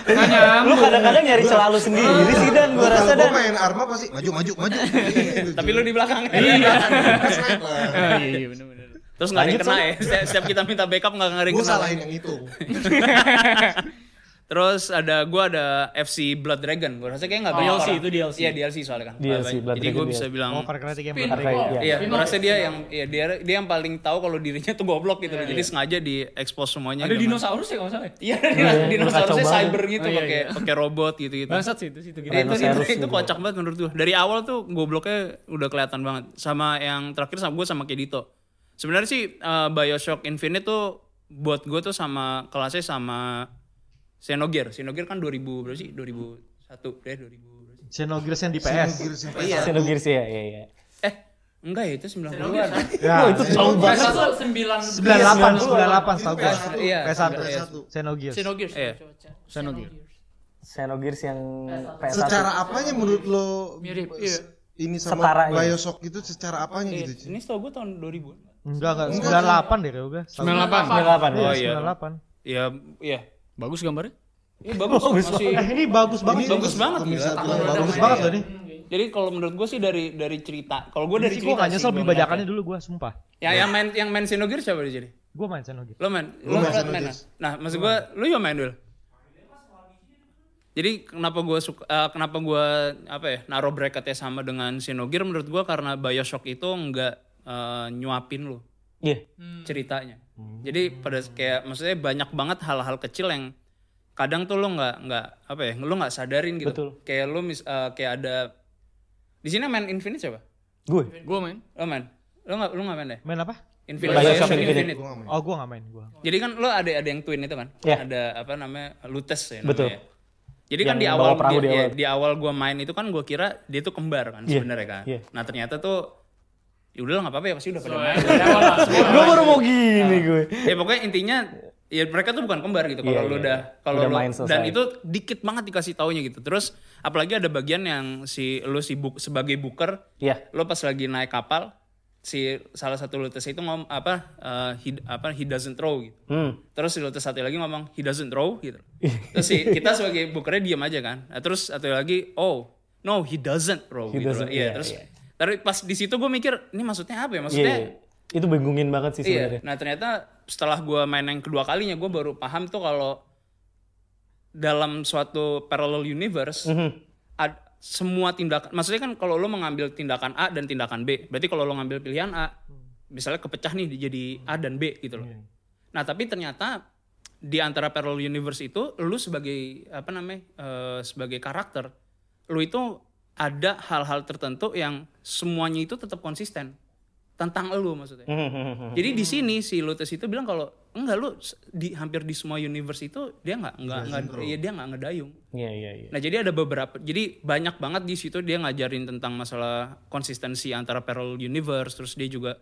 B: Nggak
F: Lu kadang-kadang nyari celah lu sendiri sih dan gua rasa dan.
C: gua main Arma pasti maju maju maju. Gitu,
G: Tapi lu di belakang.
B: Iya. Ah, Iya iya benar.
G: Terus nggak ada yang kena ya. Setiap, kita minta backup nggak ada yang
C: Gue
G: kena.
C: salahin yang itu.
G: Terus ada gua ada FC Blood Dragon. Gua rasa kayak nggak banyak
B: DLC,
G: orang.
B: itu DLC.
G: Iya DLC soalnya kan.
F: DLC, Blood
G: Jadi
F: dia.
G: bisa bilang
D: Oh, game bener.
F: Kayak- iya.
G: Iya,
E: off.
G: rasa dia yang ya dia dia yang paling tahu kalau dirinya tuh goblok gitu.
B: Iya,
G: Jadi sengaja di expose semuanya.
B: Ada
G: Gimana.
B: dinosaurus ya kalau salah. ya?
G: Iya,
F: kacau
G: dinosaurusnya
F: banget.
G: cyber gitu
B: Oh, iya,
G: pakai
B: iya.
G: pakai robot gitu-gitu.
B: Bangsat sih itu situ gitu.
G: Itu, itu, itu
F: gitu.
G: kocak banget menurut gue. Dari awal tuh gobloknya udah kelihatan banget. Sama yang terakhir sama gue sama Kedito. Sebenarnya sih eh, Bioshock Infinite tuh buat gue tuh sama kelasnya sama Xenogear. Xenogear kan 2000 berapa sih? 2001 deh 2000 berapa sih?
D: Xenogears yang di PS.
G: Iya.
F: Xenogears ya, iya iya.
G: Eh, enggak ya itu 90-an.
D: Ya,
F: Oh, itu jauh banget.
E: Satu sembilan
D: 98, 98 setahu gua.
G: Iya.
D: PS1.
G: Iya.
D: Xenogears.
E: Xenogears.
G: Iya.
B: Xenogears.
F: Xenogears yang PS1.
C: Secara apanya menurut lo
E: Mirip, iya.
C: ini sama
F: Setaranya.
C: Bioshock itu secara apanya
G: Iya,
C: gitu? Ci?
G: Ini setahu gue tahun 2000.
D: Enggak, enggak. 98 deh kalau gua.
B: 98.
F: 98
G: Oh,
F: ya.
G: iya.
D: 98.
G: Iya, iya.
B: Bagus gambarnya.
G: Ini bagus, masih
D: Eh, ini bagus banget.
G: bagus banget
C: bilang bagus
D: Bagus banget loh ini.
G: Jadi kalau menurut gue sih dari dari cerita. Kalau gue
D: Ini
G: dari
D: sih
G: cerita
D: gua gak nyesel beli bajakannya dulu gua, sumpah.
G: Ya yang main yang main Xenogears siapa di sini?
D: Gua main Xenogears.
G: Lo main? Lo
C: main
G: main. Nah, maksud gue lu juga main dulu. Jadi kenapa gue suka eh, kenapa gue apa ya naruh bracketnya sama dengan Xenogears menurut gue karena Bioshock itu nggak eh, nyuapin lu
F: Iya.
G: ceritanya. Jadi pada kayak maksudnya banyak banget hal-hal kecil yang kadang tuh lo nggak nggak apa ya lo nggak sadarin gitu.
F: Betul.
G: Kayak lo mis, eh, kayak ada di sini main Infinite siapa?
F: Gue.
B: Gue main.
G: Lo main? Lo nggak lo nggak main deh?
D: Main apa?
G: Infinite.
F: Bioshock
G: Bioshock
F: Infinite.
G: Infinite.
D: Oh, gua gak main gua.
G: Jadi kan lo ada ada yang twin itu kan?
F: Iya.
G: Ada apa namanya? Lutes ya
F: Betul.
G: namanya. Jadi kan
F: Yang
G: di
F: bawa
G: awal di,
F: di
G: ya,
F: awal.
G: di awal gua main itu kan gua kira dia tuh kembar kan
F: Iya,
G: sebenarnya kan.
F: iya.
G: Nah, ternyata tuh ya udah nggak apa-apa ya pasti udah pada main.
F: Gue baru mau gini gue.
G: ya pokoknya intinya ya mereka tuh bukan kembar gitu kalau
F: Iya,
G: lu
F: iya,
G: udah
F: iya.
G: kalau lu
F: main selesai.
G: dan itu dikit banget dikasih taunya gitu. Terus apalagi ada bagian yang si lu si buk, sebagai booker
F: Iya.
G: lo pas lagi naik kapal si salah satu Lotus itu ngom apa eh, he, apa he doesn't throw gitu.
F: Hmm.
G: Terus si Lotus satu lagi ngomong he doesn't throw gitu. Terus si kita sebagai bookernya diam aja kan. Nah, terus satu lagi oh no he doesn't throw
F: He
G: gitu.
F: doesn't,
G: Iya,
F: iya,
G: terus
F: iya.
G: Tapi pas di situ gue mikir ini maksudnya apa ya?
F: Iya.
G: Maksudnya
F: Itu bingungin banget sih
G: Iya.
F: sebenarnya.
G: Nah ternyata setelah gue main yang kedua kalinya gue baru paham tuh kalau dalam suatu parallel universe
F: Mhm.
G: ad- semua tindakan, maksudnya kan kalau lo mengambil tindakan A dan tindakan B, berarti kalau lo ngambil pilihan A, misalnya kepecah nih jadi A dan B gitu loh. Nah tapi ternyata di antara parallel universe itu, lo sebagai apa namanya, eh, sebagai karakter, lo itu ada hal-hal tertentu yang semuanya itu tetap konsisten tentang lo maksudnya.
F: Mhm.
G: Jadi di sini si Lotus itu bilang kalau enggak lu di hampir di semua universe itu dia nggak nggak nggak iya, dia nggak ngedayung.
F: Iya iya iya.
G: Nah jadi ada beberapa jadi banyak banget di situ dia ngajarin tentang masalah konsistensi antara parallel universe terus dia juga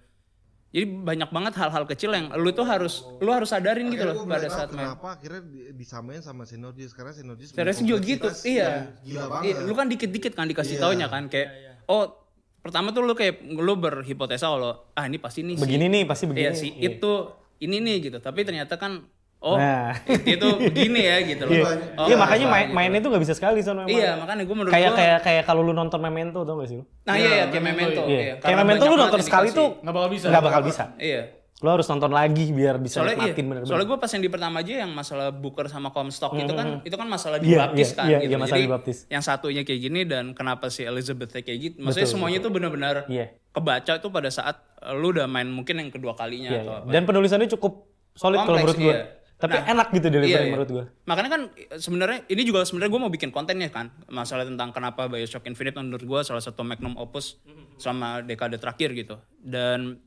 G: jadi banyak banget hal-hal kecil yang lu tuh harus lu harus sadarin gitu loh
C: Akhirnya gua
G: pada
C: mulai tahu
G: saat main.
C: kenapa akhirnya di- disamain sama Synergis karena Synergis
G: Sebenarnya juga gitu, iya.
C: gila banget.
G: Iya, lu kan dikit-dikit kan dikasih
C: Iya.
G: taunya kan kayak oh pertama tuh lu kayak lu berhipotesa kalau ah ini pasti nih si-
F: Begini nih pasti begini.
G: Iya sih,
F: Iya.
G: itu ini nih gitu. Tapi ternyata kan oh
F: Nah.
G: itu begini ya gitu loh.
F: Iya,
G: Oh,
F: Iya, makanya main,
G: gitu.
F: mainnya tuh gak bisa sekali memang.
G: Iya, makanya gue menurut
F: kayak
G: gua-
F: kayak kayak kalau lu nonton Memento tau gak sih lu?
G: Nah iya, iya kayak Memento.
F: Iya.
G: Iya.
F: Kayak Memento
G: banyak
F: lu
G: banget
F: nonton sekali tuh
B: Nggak bakal bisa.
F: nggak bakal bisa.
G: Iya.
F: Lu harus nonton lagi biar bisa
G: Soalnya iya,
F: nikmatin bener-bener.
G: soalnya gue pas yang di pertama aja yang masalah Booker sama Comstock itu kan itu kan masalah
F: Iya,
G: dibaptis
F: iya,
G: kan
F: iya,
G: gitu.
F: iya, masalah
G: Jadi
F: dibaptis.
G: yang satunya kayak gini dan kenapa si Elizabeth kayak gitu. Maksudnya
F: Betul,
G: semuanya tuh benar-benar
F: Iya.
G: kebaca tuh pada saat lu udah main mungkin yang kedua kalinya
F: Iya,
G: atau
F: iya.
G: apa.
F: Dan penulisannya cukup solid kalau menurut gue.
G: iya.
F: Tapi
G: Nah,
F: enak gitu delivery
G: Iya, iya.
F: menurut gue.
G: Makanya kan eh, sebenarnya ini juga sebenarnya gue mau bikin kontennya kan masalah tentang kenapa Bioshock Infinite menurut gue salah satu magnum opus selama dekade terakhir gitu. Dan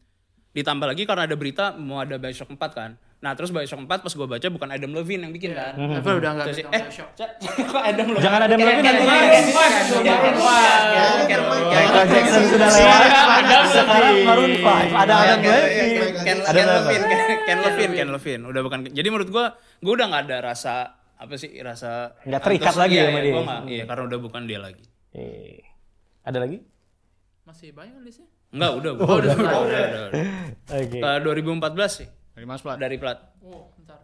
G: ditambah lagi karena ada berita mau ada Bioshock 4 kan. Nah terus Bioshock 4 pas gue baca bukan Adam Levine yang bikin kan.
E: Level udah nggak
G: Terus,
E: bisa
G: eh, kok Adam Levine?
F: Jangan Adam Levine nanti.
G: Michael
F: Michael Jackson sudah lewat. Sekarang Maroon 5 ada Adam
G: Ken
F: Levine.
G: Ken? Levine, Ken- Levine, Ken Levine. Udah bukan. Jadi menurut gue, gue udah nggak ada rasa apa sih rasa
F: Nggak terikat lagi
G: Iya,
F: sama
G: iya,
F: dia.
G: iya karena udah bukan dia lagi.
F: Eh, Ada lagi?
E: Masih banyak listnya.
G: Enggak, udah, udah, udah, udah, udah, udah.
F: Oke.
G: Ke 2014 sih
B: Dari Mas Plat.
G: dari plat.
E: Oh, bentar.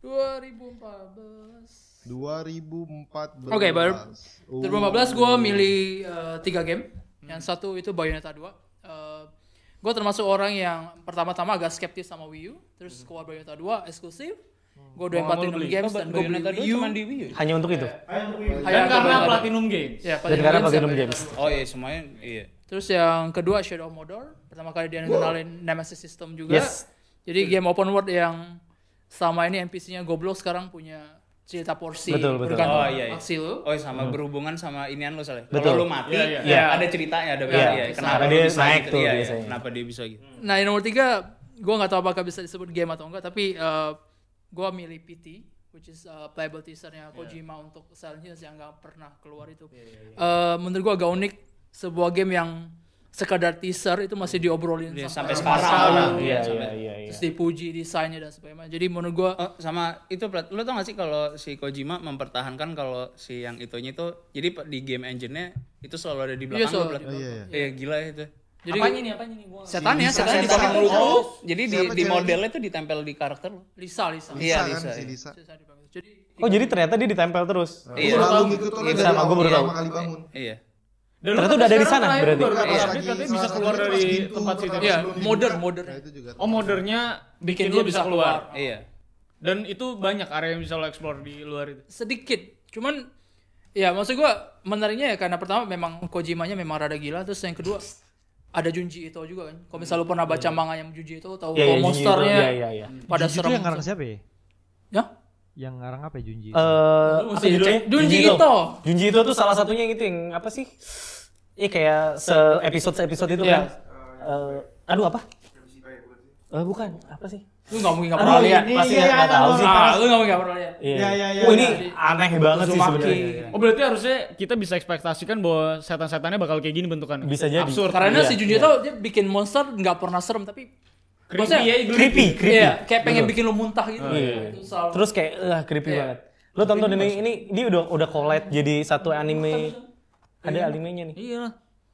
E: 2014.
C: 2014.
E: Oke, baru
C: Oh.
E: 2015 gue milih eh, tiga game. Yang satu itu Bayonetta 2. gue termasuk orang yang pertama-tama agak skeptis sama Wii U. Terus keluar Bayonetta 2 eksklusif. Gue udah Platinum Games dan gue beli
G: Bayonetta
E: Wii
G: 2
E: U.
G: cuma di Wii U. ya?
F: Hanya untuk itu.
B: Dan
E: Kayak
B: karena
E: Bayonetta.
B: Platinum Games.
E: Ya,
F: Dan karena Platinum Games.
G: Oh iya semuanya iya.
E: Terus yang kedua Shadow of Mordor. Pertama kali dia kenalin Nemesis System juga.
F: Yes.
E: Jadi game open world yang selama ini NPC-nya goblok sekarang punya cerita porsi
F: Betul, betul.
E: bergantung
G: Oh, iya, iya.
E: aksi lu.
G: Oh sama berhubungan sama inian lo soalnya.
F: Betul.
G: Kalau lu mati,
B: Iya, iya.
G: ya ada ceritanya, ada
F: Iya.
G: iya.
F: Karena
G: lu
F: dia
G: bisa
F: naik
G: gitu.
F: tuh
G: Iya, iya.
F: biasanya.
G: Kenapa dia bisa gitu?
E: Nah yang nomor tiga, gue nggak tahu apakah bisa disebut game atau enggak, tapi uh, gue milih PT, which is uh, playable teasernya Kojima untuk Silent Hills yang nggak pernah keluar itu. Uh, menurut gue agak unik sebuah game yang sekadar teaser itu masih diobrolin
G: Iya,
E: sampai,
G: sampai sekarang.
E: sekarang.
F: Iya,
G: sampai-
F: iya, iya, iya.
E: Terus dipuji desainnya dan sebagainya. Jadi menurut gue
G: Oh, sama itu. Lu tau gak sih kalau si Kojima mempertahankan kalau si yang itunya itu jadi di game engine-nya itu selalu ada di
E: Iya,
G: belakang. Plat.
C: Oh, iya, iya.
G: Iya, gila itu.
E: jadi
B: apanya nih, apanya nih? Gua
E: setannya,
C: Lisa,
E: setannya di
C: setan.
E: belakang
G: Belakang
E: lu.
G: tuh, jadi di, di modelnya tuh ditempel di karakter lu.
E: Lisa, Lisa.
G: Iya,
C: kan
G: Lisa, iya.
C: Lisa.
E: Lisa. Jadi
F: Oh jadi ternyata dia ditempel terus.
G: Iya. Iya,
F: gua baru tahu.
C: kali bangun.
G: Iya.
B: Dan
F: Ternyata udah ada di sana berarti.
B: baru
C: Pas
B: update
C: lagi
B: katanya
C: salah
B: bisa
C: satunya
B: keluar
C: pas
B: dari tempat situ.
E: Iya, modern, modern.
C: Nah.
B: Oh modernnya bikin
E: dia
B: lu bisa keluar.
G: Iya.
B: Dan itu banyak area yang bisa lo explore di luar itu.
E: sedikit cuman ya maksud gua menariknya ya karena pertama memang Kojimanya memang rada gila terus yang kedua ada Junji itu juga kan kalau misalnya lu pernah baca manga yang Junji itu tahu
F: Iya, iya,
E: monsternya
F: Iya, iya, iya.
E: pada
D: Junji itu
E: serem
D: yang ngarang siapa ya?
E: ya
D: Yang ngarang apa ya Junji? itu?
F: Eh,
B: Lu
F: apa judulnya?
E: Junji
F: Ito.
E: Ito.
F: Junji itu tuh salah satunya yang itu yang apa sih? Iya kayak se episode se episode itu
E: Iya.
F: kan. Eh, aduh apa? Eh bukan, apa sih?
E: lu nggak mungkin nggak pernah lihat
F: pasti nggak tahu sih.
E: ah lu nggak mungkin nggak pernah lihat
F: Iya.
D: Iya, iya, iya,
F: Oh, ini
E: iya.
F: aneh banget sih sebenarnya.
B: Oh berarti harusnya kita bisa ekspektasikan bahwa setan-setannya bakal kayak gini bentukannya.
F: Bisa jadi.
B: Absurd.
E: karena
F: Iya,
E: si Junji itu dia bikin monster nggak pernah serem tapi
B: Creepy ya,
F: Creepy, creepy.
E: iya kayak pengen bikin lu muntah gitu
F: Iya.
E: Itu selalu-
F: Terus kayak eh creepy
E: Iya.
F: banget. Lo tonton ini ini dia udah udah collide jadi satu anime. Ada animenya nih.
B: Iya.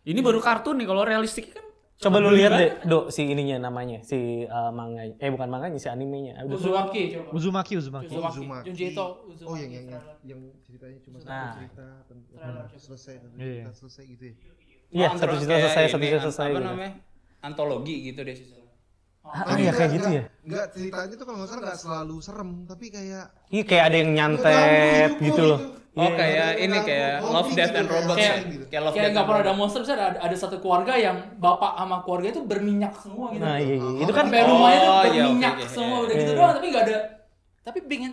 B: Ini baru kartun nih kalau realistik kan.
F: Coba lu lihat deh, Do, si ininya namanya, si uh, manga eh bukan manganya, si animenya. Udah
E: Uzumaki coba
D: Uzumaki, Uzumaki.
E: Uzumaki
C: Uzumaki.
E: Junji Uzumaki
C: Oh yang yang yang, yang ceritanya cuma satu
F: Nah.
C: cerita tentang selesai dan
D: Iya.
C: cerita selesai gitu ya.
F: Iya,
G: Oh,
F: satu cerita selesai, satu cerita selesai.
G: Apa
F: gitu.
G: namanya? Antologi gitu deh sih.
F: Ah, iya kayak gitu ya.
C: Enggak ceritanya tuh kalau nggak salah nggak selalu serem tapi kayak
F: Iya kayak ada yang nyantet gitu loh.
G: Oh kayak ini kayak Love Death and Robots ya.
C: Kayak-
G: Kayak Love
E: kayak
G: Death
E: nggak pernah ada monster bisa ada, ada satu keluarga yang bapak sama keluarga itu berminyak semua gitu
F: Nah, iya, iya. Itu kan
E: sampai rumahnya tuh
G: Oh, iya,
E: berminyak semua
G: iya.
E: udah gitu
F: Iya.
E: doang tapi nggak ada tapi pengen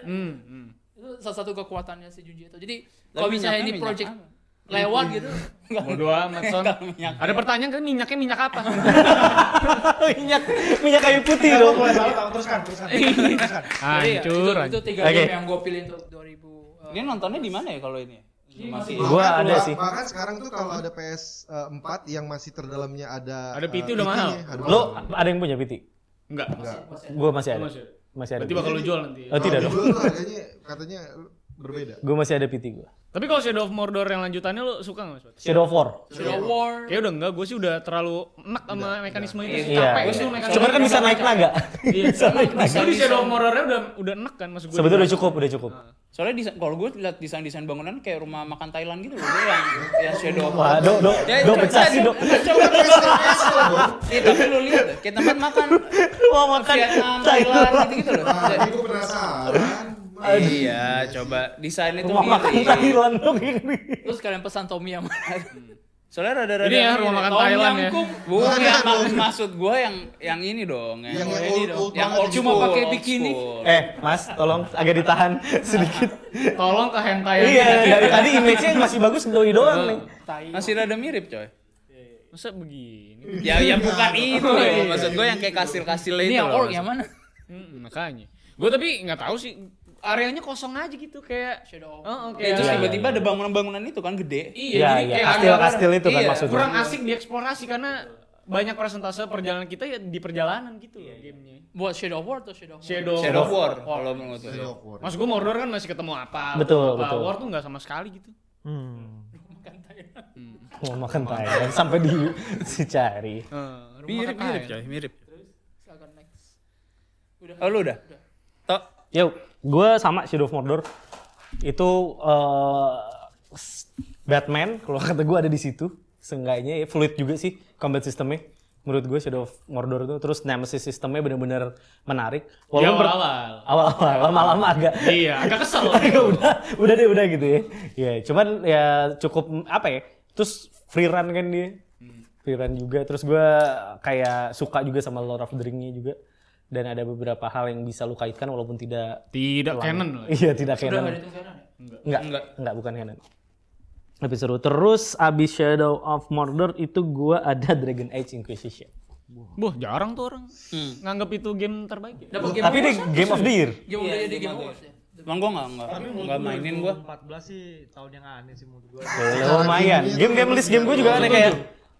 B: Hmm. hmm.
E: itu salah satu kekuatannya si Junji itu jadi kalau misalnya ini project? Lewat gitu
B: Bodo amat son. Ada pertanyaan kan minyaknya minyak apa?
F: minyak minyak kayu putih dong.
D: teruskan, teruskan.
E: Jadi ya,
B: Hancur.
E: itu, itu tiga game yang gue pilih untuk 2000
G: Dia nontonnya di mana ya kalau ini? Masih.
F: Gua ada sih.
C: Bahkan sekarang tuh kalau ada PS 4 yang masih terdalamnya ada
B: Ada PT
C: eh,
B: udah mahal.
F: Lo ada yang punya PT?
B: Enggak.
F: Gua masih ada.
B: Masih ada. Berarti bakal lu jual nanti.
F: Oh, tidak dong.
C: tuh harganya katanya berbeda.
F: Gua masih ada PT gua.
B: Tapi kalau Shadow of Mordor yang lanjutannya lu suka enggak, Mas?
F: Shadow of War.
E: Shadow War
B: Kayak udah enggak, gue sih udah terlalu enak sama mekanisme itu.
F: Iya.
B: Capek gue sih mekanisme.
F: Cuman kan bisa naik naga.
B: Iya, bisa naik. Tapi Shadow of Mordornya udah udah enak kan maksud gue.
F: Sebetulnya udah cukup, udah cukup.
G: Soalnya desain, kalau gue lihat desain-desain bangunan kayak rumah makan Thailand gitu loh. Dia yang yang Shadow of
F: Wah, do, do,
G: Ya,
F: do pecah sih, do.
G: Coba Iya, tapi lu lihat kayak tempat makan
F: Mau makan
G: Vietnam, Thailand gitu-gitu loh.
C: Nah, ini gue penasaran.
G: Iya, coba desain itu
F: Mau makan
G: mirip.
F: Thailand dong ini.
E: terus kalian pesan Tom Yum
G: Soalnya rada-rada
B: Ini ya rumah makan
E: Tom
B: Thailand ya.
G: Bukan yang maksud, maksud gue yang yang ini dong, yang,
C: Yang
G: ini
C: old-
G: dong.
C: old
G: yang old.
E: Cuma pakai bikini.
F: Eh, Mas, tolong agak ditahan sedikit.
B: Tolong ke hentai.
F: Iya, dari tadi image-nya masih bagus doi doang nih.
G: Masih rada mirip coy.
B: Masa begini?
G: Ya ya bukan itu. Maksud gue yang kayak kastil-kastil itu
E: ini yang orc yang mana
B: Hmm, makanya. Gue tapi nggak tahu sih. Areanya kosong aja gitu kayak.
E: Shadow of
B: Oh, oke.
G: Ya, terus
F: Iya,
G: tiba-tiba ada bangunan-bangunan itu kan gede.
B: Iya,
F: Iya,
B: jadi
F: iya.
B: kayak
F: Kastil-kastil itu kan
B: iya,
F: maksudnya.
B: Kurang asik dieksplorasi karena banyak persentase perjalanan kita ya di perjalanan gitu loh gamenya.
E: buat Shadow of War atau Shadow of War?
B: Shadow,
G: Shadow of War kalau menurut gue.
C: Shadow of War.
B: Mas gue Mordor kan masih ketemu apa?
F: Betul,
B: apa.
F: betul.
B: War tuh nggak sama sekali gitu.
D: Hmm.
F: Mau makan Thailand sampai di si cari.
B: Eh,
G: Mirip mirip
B: ya.
G: coy, mirip.
E: Silakan next udah
G: Oh lu udah? Tok.
F: Yo, gue sama Shadow of Mordor. Itu eh, s- Batman, kalau kata gue ada di situ. Seenggaknya ya, fluid juga sih combat sistemnya. menurut gue Shadow of Mordor itu terus Nemesis sistemnya benar-benar menarik. Walaupun per-
B: awal-awal.
F: awal-awal lama-lama agak
B: Iya, agak kesel.
F: udah udah deh udah gitu ya. Ya, cuman ya cukup apa ya? Terus free run kan dia. Free run juga. Terus gue kayak suka juga sama Lord of the Ring-nya juga. Dan ada beberapa hal yang bisa lu kaitkan walaupun tidak
B: Tidak canon lah.
F: Iya, tidak
E: Udah
F: canon.
E: nggak dihitung canon ya?
F: Enggak, enggak, enggak bukan canon. Tapi seru. Terus abis Shadow of Mordor itu gua ada Dragon Age Inquisition.
B: Boh, jarang tuh orang nganggap itu game terbaik ya.
E: Dapat game
F: Tapi ini Game of the Year.
E: Game udah jadi Game Awards ya.
G: Emang gue nggak nggak nggak mainin gue.
D: 14 sih tahun yang aneh sih menurut gue.
F: Ya, lumayan. Game-game list game gue juga aneh kayak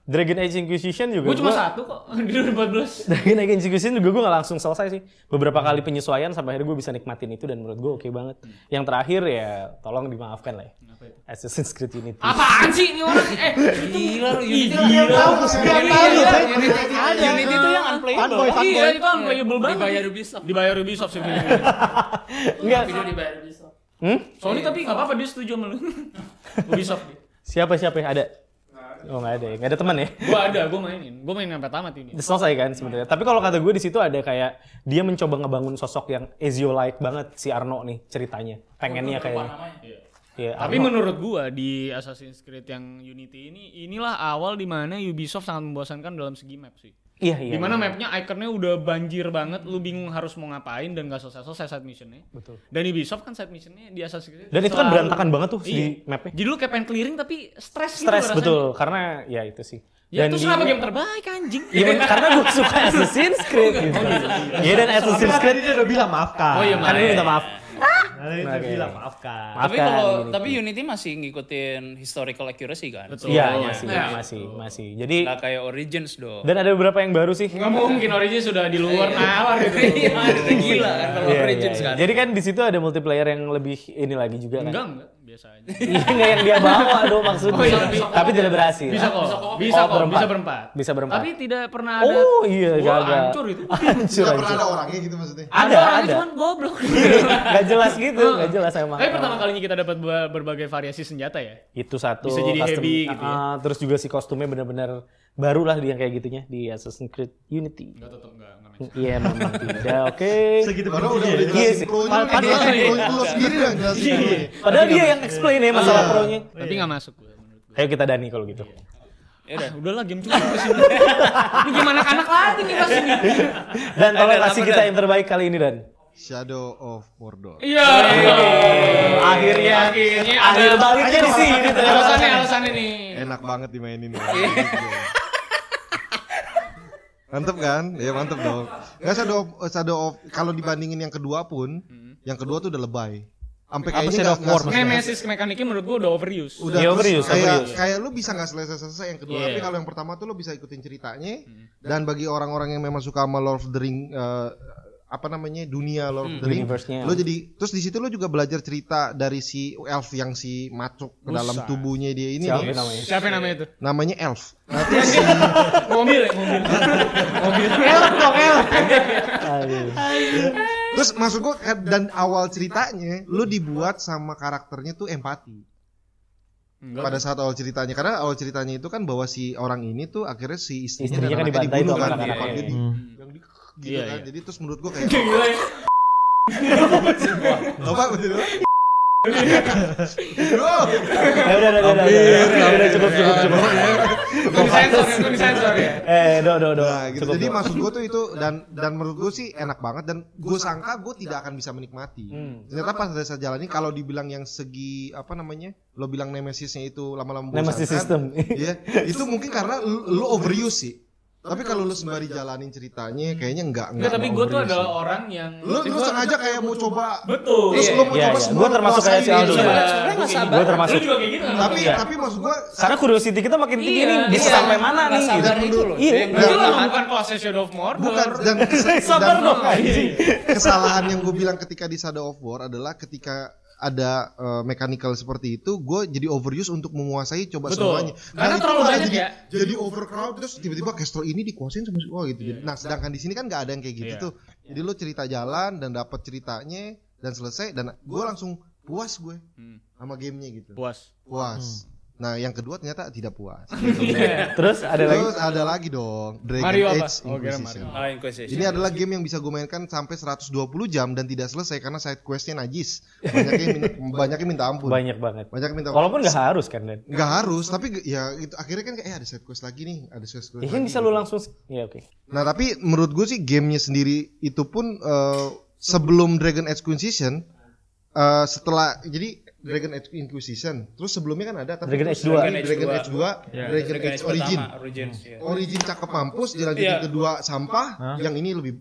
F: Dragon Age Inquisition juga.
B: Gue cuma
F: gua-
B: satu kok di 2014.
F: Dragon Age Inquisition juga gue gak langsung selesai sih. Beberapa kali penyesuaian sampai akhirnya gue bisa nikmatin itu dan menurut gue oke banget. Yang terakhir ya tolong dimaafkan lah ya. Assassin's Creed Unity.
B: Apaan sih ini orang? Eh,
G: Gila lu Unity lah.
B: gila.
G: Tahu
B: Unity
G: Unity
B: ada.
G: Unity itu yang unplayable.
B: Iya, itu unplayable banget.
E: Dibayar Ubisoft.
B: Dibayar Ubisoft sih. video
F: Enggak.
E: Video dibayar Ubisoft.
F: Hmm?
B: Sony tapi nggak apa-apa dia setuju sama lu. Ubisoft.
F: Siapa siapa ya? Ada? Oh nggak ada ya, nggak ada teman ya.
B: Gua ada, gua mainin. Gua main sampai tamat ini.
F: Udah selesai kan sebenarnya. Tapi kalau kata gue di situ ada kayak dia mencoba ngebangun sosok yang Ezio like banget si Arno nih ceritanya. Pengennya
E: namanya.
F: Iya,
B: Tapi
F: Arno.
B: menurut gua di Assassin's Creed yang Unity ini inilah awal di mana Ubisoft sangat membosankan dalam segi map sih.
F: Iya iya.
B: Di mana
F: iya.
B: mapnya ikonnya udah banjir banget, lu bingung harus mau ngapain dan gak selesai-selesai side missionnya.
F: Betul.
B: Dan Ubisoft kan side missionnya di Assassin's Creed
F: Dan itu kan berantakan banget tuh
B: Iya.
F: si mapnya.
B: Jadi lu kayak pengen clearing tapi stres gitu
F: Stres
B: rasanya.
F: betul karena ya itu sih.
B: Ya terus
F: di-
B: kenapa game terbaik anjing?
F: Iya karena gue suka Assassin's Creed gitu. Iya dan Assassin's Creed
D: Tadi dia udah bilang maafkan.
B: Oh iya,
F: kan
B: maaf.
F: lu minta maaf.
D: Tadi dia
F: Oke.
D: bilang maafkan.
F: Maaf
G: Tapi
F: kan,
G: kalau
F: Unity.
G: tapi Unity masih ngikutin historical accuracy kan.
B: Betul.
F: Iya
B: Iya,
F: masih
E: iya.
F: masih masih. Jadi
G: Nggak kayak Origins dong.
F: dan ada beberapa yang baru sih.
B: Nggak mungkin Origin sudah di luar nalar gitu.
G: Iya, itu gila kan kalau
F: Iya,
G: Origins
F: iya,
G: kan.
F: iya. Jadi kan di situ ada multiplayer yang lebih ini lagi juga kan.
B: Enggak, enggak, biasa aja.
F: Iya yang dia bawa dong maksudnya.
B: Oh, iya, bisa.
F: Tapi tidak berhasil.
B: Bisa kok, bisa kok,
F: berempat.
B: bisa berempat.
F: Bisa berempat.
B: Tapi tidak pernah ada
F: Oh iya
B: Wah,
F: gagal.
B: hancur itu.
F: Hancur
C: Nggak pernah ada orangnya gitu maksudnya.
F: Ada ada.
B: cuman goblok.
F: Gak jelas gitu, gak jelas emang.
B: Tapi pertama kalinya kita dapat ber- berbagai variasi senjata ya.
F: itu satu
B: Bisa jadi heavy gitu ya.
F: Terus juga si kostumnya benar-benar baru lah dia kayak gitunya di Assassin's Creed Unity.
B: Enggak tetap enggak match.
F: Iya memang tidak. Oke.
D: Segitu
C: Padahal udah udah
F: Iya
C: jelasin pro-nya,
F: Padahal-
C: pro-nya, lu sendiri yang jelasin.
F: Iya. Padahal dia yang explain ya masalah pro-nya.
B: Tapi enggak masuk gue menurut gue.
F: Ayo kita Dani kalau gitu.
G: Ya udah.
B: Ah, udahlah game cuma sini. Ini gimana anak lagi nih pas ini.
F: Dan tolong kasih kita
G: Dan?
F: yang terbaik kali ini Dan.
C: Shadow of Mordor.
B: Iya.
F: Akhirnya
B: akhirnya
F: akhir baliknya di sini
B: alasannya alasannya nih.
C: Enak banget dimainin. Mantep kan? Ya mantep dong. Nggak Shadow of, Shadow of kalau dibandingin yang kedua pun, yang kedua tuh udah lebay. Sampai
F: Apa
C: kayaknya
F: Shadow of War
B: Nemesis mekaniknya menurut gue udah overuse.
C: udah
F: Iya,
C: terus
F: overuse,
C: kayak
F: overuse.
C: kayak lu bisa nggak selesai selesai yang kedua
B: Iya.
C: tapi kalau yang pertama tuh lu bisa ikutin ceritanya dan bagi orang-orang yang memang suka sama Lord of the Ring eh, apa namanya dunia Lord of the Ring
F: Universe-nya.
C: lu jadi terus di situ lu juga belajar cerita dari si elf yang si masuk ke dalam tubuhnya dia ini
F: Siapa
C: nih.
F: namanya?
B: Siapa yang namanya itu?
C: namanya elf nah, terus si
B: Mobil ya, mobil. mobil.
F: Aduh.
C: terus maksud gua kan, dan awal ceritanya lu dibuat sama karakternya tuh empati pada saat awal ceritanya karena awal ceritanya itu kan bahwa si orang ini tuh akhirnya si istrinya,
F: Istrinya
C: dan
F: kan dibantai
C: dibunuh kan dia di-
D: Hmm.
C: yang di gitu
B: Iya,
C: kan
B: iya.
C: jadi terus menurut gua kayak
B: Gila ya.
C: apa betul
F: Ya udah udah udah udah. cukup cukup cukup.
B: Itu disensor, itu disensor ya.
F: Eh, do do do.
C: Nah, gitu. Jadi maksud gue tuh itu dan dan menurut gue sih enak banget dan gue sangka gue tidak akan bisa menikmati.
F: Hmm.
C: Ternyata pas saya jalani kalau dibilang yang segi apa namanya, lo bilang nemesisnya itu lama-lama
F: Nemesis
C: membosankan,
F: system.
C: Iya, itu mungkin karena lu overuse sih. Tapi kalau lu sembari jalanin ceritanya, kayaknya enggak
B: Enggak, tapi gue tuh adalah orang yang
C: Lu, lu sengaja kayak mau coba
B: Betul.
C: Terus
B: Iya,
C: lu mau
F: iya,
C: coba
F: iya.
C: semua
F: Gua termasuk kayak si Aldo.
C: gitu.
F: Iya.
G: Sebenarnya nggak sabar.
F: Gue termasuk.
B: Lu juga kayak gitu kan?
C: Tapi tapi maksud gua
F: Karena curiosity kita makin tinggi nih. Bisa sampai mana nih? gitu.
G: itu loh.
F: Iya.
G: Yang
B: Itu bukan Shadow of Mordor.
C: bukan dan
F: Sabar dong
C: kesalahan yang gue bilang ketika di Shadow of War adalah ketika ada uh, mechanical seperti itu, gue jadi overuse untuk menguasai coba
B: Betul.
C: semuanya.
B: Karena
C: itu
B: terlalu banyak
C: jadi,
B: ya.
C: Jadi overcrowd terus tiba-tiba castle ini dikuasain sama semua gitu. Jadi- Nah, sedangkan di sini kan nggak ada yang kayak gitu
B: Iya.
C: tuh. Jadi lo cerita jalan dan dapat ceritanya dan selesai dan gue langsung puas gue
B: Hmm.
C: sama gamenya gitu.
B: Puas.
C: Puas. Nah, yang kedua ternyata tidak puas.
F: Terus ada lagi.
C: Terus ada lagi dong, Dragon
B: Mario apa?
C: Age
B: Oh,
C: Inquisition.
G: Ah, Inquisition.
C: Ini adalah game yang bisa gue mainkan sampai 120 jam dan tidak selesai karena side questnya najis. Banyaknya minta, banyaknya minta ampun.
F: Banyak banget.
C: Banyak minta ampun.
F: Walaupun nggak harus kan, Dan.
C: Nggak harus, tapi ya itu akhirnya kan kayak eh ada side quest lagi nih, ada side quest.
F: Ya kan bisa lu langsung. Ya oke.
C: Nah tapi menurut gue sih gamenya sendiri itu pun eh, sebelum Dragon Age Inquisition, eh, setelah jadi Dragon Age Inquisition, terus sebelumnya kan ada tapi
F: Dragon Age 2.
C: Dragon, Dragon Age 2, Dragon
G: Dragon
C: Age
G: Age
C: Origin.
G: pertama, Origins, iya.
C: Origin cakep mampus, dilanjutin
G: Iya.
C: kedua sampah, yang ini lebih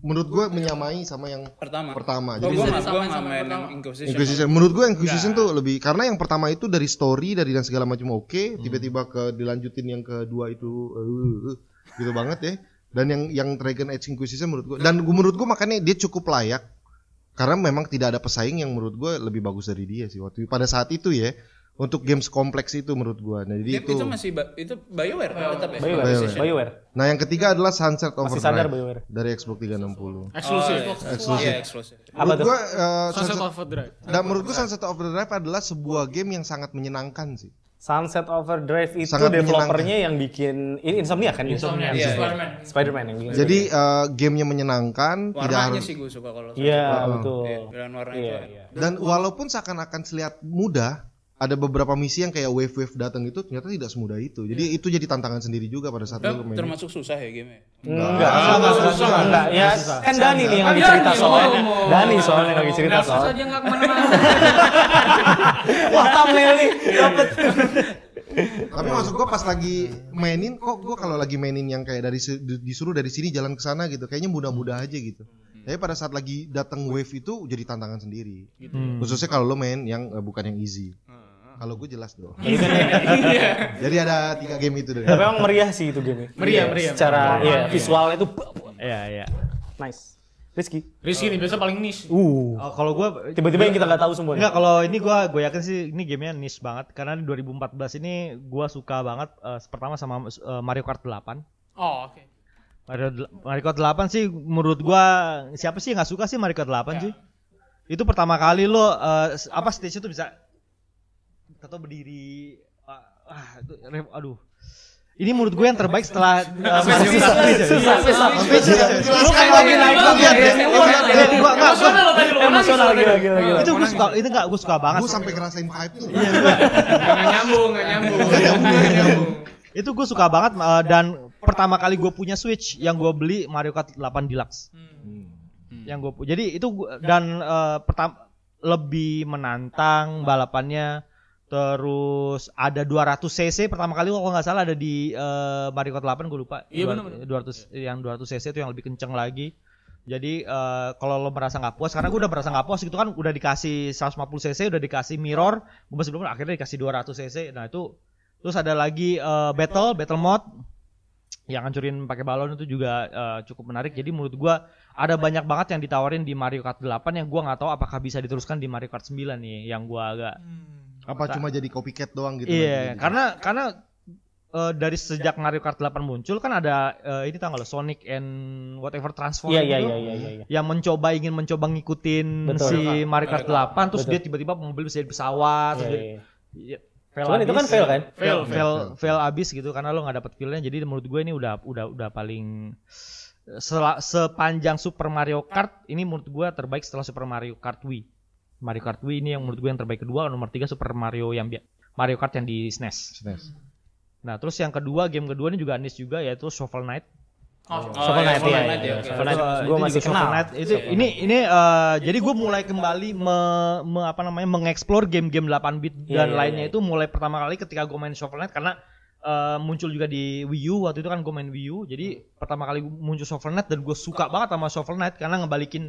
C: menurut gue menyamai sama yang
G: Pertama.
C: pertama.
G: Oh,
C: Jadi
G: nggak
E: sama
G: main
E: yang pertama.
G: Inquisition.
C: Inquisition menurut gue Inquisition tuh lebih karena yang pertama itu dari story dari dan segala macam oke tiba-tiba ke dilanjutin yang kedua itu uh, uh, gitu banget ya dan yang yang Dragon Age Inquisition menurut gue dan gua- menurut gue makanya dia cukup layak karena memang tidak ada pesaing yang menurut gue lebih bagus dari dia sih waktu pada saat itu ya untuk games kompleks itu menurut gue nah jadi
G: Game
C: itu
G: itu masih ba- itu BioWare tetap ya.
F: BioWare.
G: Inquisition.
F: BioWare.
C: nah yang ketiga adalah Sunset
F: Masih sadar
C: Overdrive
F: BioWare.
C: dari Xbox 360
B: Eksklusif.
G: Iya, eksklusif.
F: Apa
C: menurut
F: tuh?
C: gue uh,
B: Sunset
C: Sunset,
B: Overdrive.
C: dan menurut gue Sunset Overdrive adalah sebuah game yang sangat menyenangkan sih
F: Sunset Overdrive itu
C: Sangat
F: developernya yang bikin ini Insomnia kan?
E: Insomnia,
G: Iya,
E: Spider-Man.
F: Spider-Man yang bikin.
C: Jadi eh, gamenya menyenangkan, tidak
G: Warnanya
C: harus
G: sih gue suka kalau
F: Iya, betul.
G: Iya, pilihan warna
F: Iya,
G: itu.
F: iya.
C: dan walaupun seakan-akan terlihat mudah, ada beberapa misi yang kayak wave-wave datang itu ternyata tidak semudah itu. Jadi itu jadi tantangan sendiri juga pada saat lu main.
G: termasuk susah ya game
F: Enggak, enggak, enggak, ya kan Dani nih yang lagi cerita soalnya. Dani soalnya yang lagi cerita
B: Nggak susah
F: soal.
B: dia nggak ke mana-mana.
F: Wah, thumbnail nih. Dapet.
C: Tapi maksud gua pas lagi mainin kok gua kalau lagi mainin yang kayak dari disuruh dari sini jalan ke sana gitu, kayaknya mudah-mudah aja gitu. Tapi pada saat lagi datang wave itu jadi tantangan sendiri. Khususnya kalau lo main yang eh, bukan yang easy. Kalau gue jelas dong. Jadi ada tiga game itu deh.
F: Tapi emang meriah sih itu game.
B: Meriah, meriah.
F: Secara ya, visual itu
D: Iya, iya.
F: nice. Rizky.
B: Rizky nih biasa paling niche.
F: Uh.
D: Oh, kalau gua
F: Tiba-tiba yang kita nggak tahu semuanya.
D: Enggak, kalau ini gua gue yakin sih ini gamenya niche banget karena di 2014 ini gua suka banget eh, pertama sama eh, Mario Kart 8.
E: Oh, oke.
D: Mario, del- Mario Kart 8 sih menurut gua siapa sih yang nggak suka sih Mario Kart 8 sih? Itu pertama kali lo eh, s- apa stage itu bisa atau berdiri ah, ah, itu aduh. Ini menurut gue yang terbaik setelah eh, Mario Kart.
F: Susah, susah.
D: Lu kayak lagi naik
C: Lu lihat deh, lu lihat deh.
D: Gua- gua- gua-
B: Emosional lo tadi lo
F: Emosional gila gila gila.
D: itu gue suka itu enggak gue suka banget.
C: Gue sampai ngerasain vibe tuh.
B: Nyambung, nyambung.
D: Itu gue suka banget uh, dan pertama kali gue punya Switch yang gue beli Mario Kart 8 Deluxe yang gue jadi itu dan pertama lebih menantang balapannya terus ada 200 cc pertama kali kalau nggak salah ada di uh, Mario Kart 8 gue lupa.
B: Iya, bener-bener.
D: 200 yang 200 cc itu yang lebih kenceng lagi. Jadi eh, kalau lo merasa nggak puas karena gue udah merasa nggak puas itu kan udah dikasih 150 cc udah dikasih mirror. Gue masih belum akhirnya dikasih 200 cc. Nah itu terus ada lagi eh, battle battle mode yang hancurin pakai balon itu juga eh, cukup menarik. Jadi menurut gua ada banyak banget yang ditawarin di Mario Kart 8 yang gua nggak tahu apakah bisa diteruskan di Mario Kart 9 nih yang gua agak
C: Apa cuma jadi copycat doang gitu?
D: iya karena karena eh, dari sejak Mario Kart 8 muncul kan ada eh, ini lo Sonic and whatever transform
F: Iya iya
D: gitu,
F: iya iya iya.
D: yang mencoba ingin mencoba ngikutin
F: Betul.
D: si Mario Kart 8 terus dia tiba-tiba mobil bisa jadi pesawat terus
F: Iya,
D: dia-
F: iya.
D: Iya, fail
F: Cuman itu
D: abis.
F: kan fail kan?
D: fail
C: Fail,
D: fail
C: fail.
D: fail abis gitu karena lo nggak dapet feelnya jadi menurut gue ini udah udah udah paling sela- sepanjang Super Mario Kart ini menurut gue terbaik setelah Super Mario Kart Wii Mario Kart Wii ini yang menurut gue yang terbaik kedua nomor tiga Super Mario yang Mario Kart yang di SNES
C: SNES.
D: nah terus yang kedua game kedua ini juga niche juga yaitu Shovel Knight
E: Oh,
F: Shovel Knight iya.
G: Knight, ya.
F: Shovel Knight gue masih kenal.
D: Knight. itu ini ini eh, jadi gue mulai kembali me, me- apa namanya mengeksplor game-game 8 bit
F: Iya,
D: dan
F: iya,
D: lainnya
F: iya.
D: itu mulai pertama kali ketika gue main Shovel Knight karena eh, muncul juga di Wii U waktu itu kan gue main Wii U jadi pertama kali muncul Shovel Knight dan gue suka banget sama Shovel Knight karena ngebalikin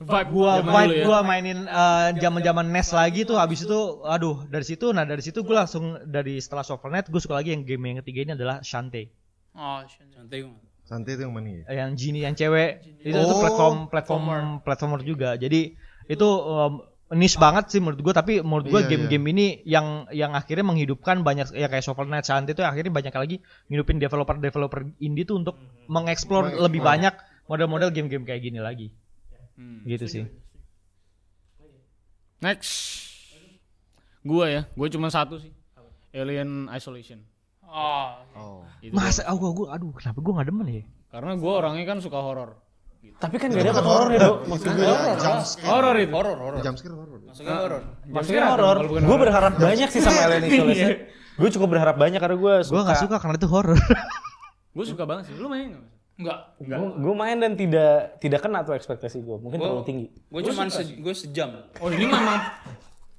B: Vibe
D: gua
B: zaman
D: vibe
B: ya.
D: gua mainin eh, zaman-zaman NES lagi tuh habis itu aduh dari situ nah dari situ gue langsung dari setelah Shovel Knight gue suka lagi yang game yang ketiga ini adalah Shantae.
E: Oh,
G: gua.
C: Santai itu yang mana ya?
D: yang Genie yang cewek. Itu itu
C: Oh,
D: platform platform platformer. juga. Jadi itu um, niche banget sih menurut gue tapi menurut gue
C: Iya,
D: game-game ini yang yang akhirnya menghidupkan banyak ya kayak Shovel Knight Shantae itu akhirnya banyak lagi ngidupin developer-developer indie tuh untuk mengeksplor
C: Mengeksplor.
D: lebih banyak model-model game-game kayak gini lagi
B: Hmm.
D: gitu sih
B: Next. Gua ya, gua cuma satu sih. Alien Isolation.
E: Oh,
C: Oh.
B: Itu
D: Masa oh, gua, gua aduh kenapa gua nggak demen ya?
B: Karena gue orangnya kan suka horor.
F: Tapi kan gak dapat horor ya, Dok. Maksud gue.
C: Jump scare.
B: Horor itu.
G: Horor, horor.
C: Jump scare horor.
G: Maksudnya horor.
F: Maksudnya horor. Gue berharap banyak sih sama Alien Isolation. Gue cukup berharap banyak karena gue suka.
D: Gua nggak suka karena itu horror.
B: Gue suka banget sih. Lu main nggak?
E: Enggak.
F: Gue main dan tidak tidak kena tuh ekspektasi gue. Mungkin terlalu tinggi.
G: Gue cuman se- gue sejam.
B: Oh ini memang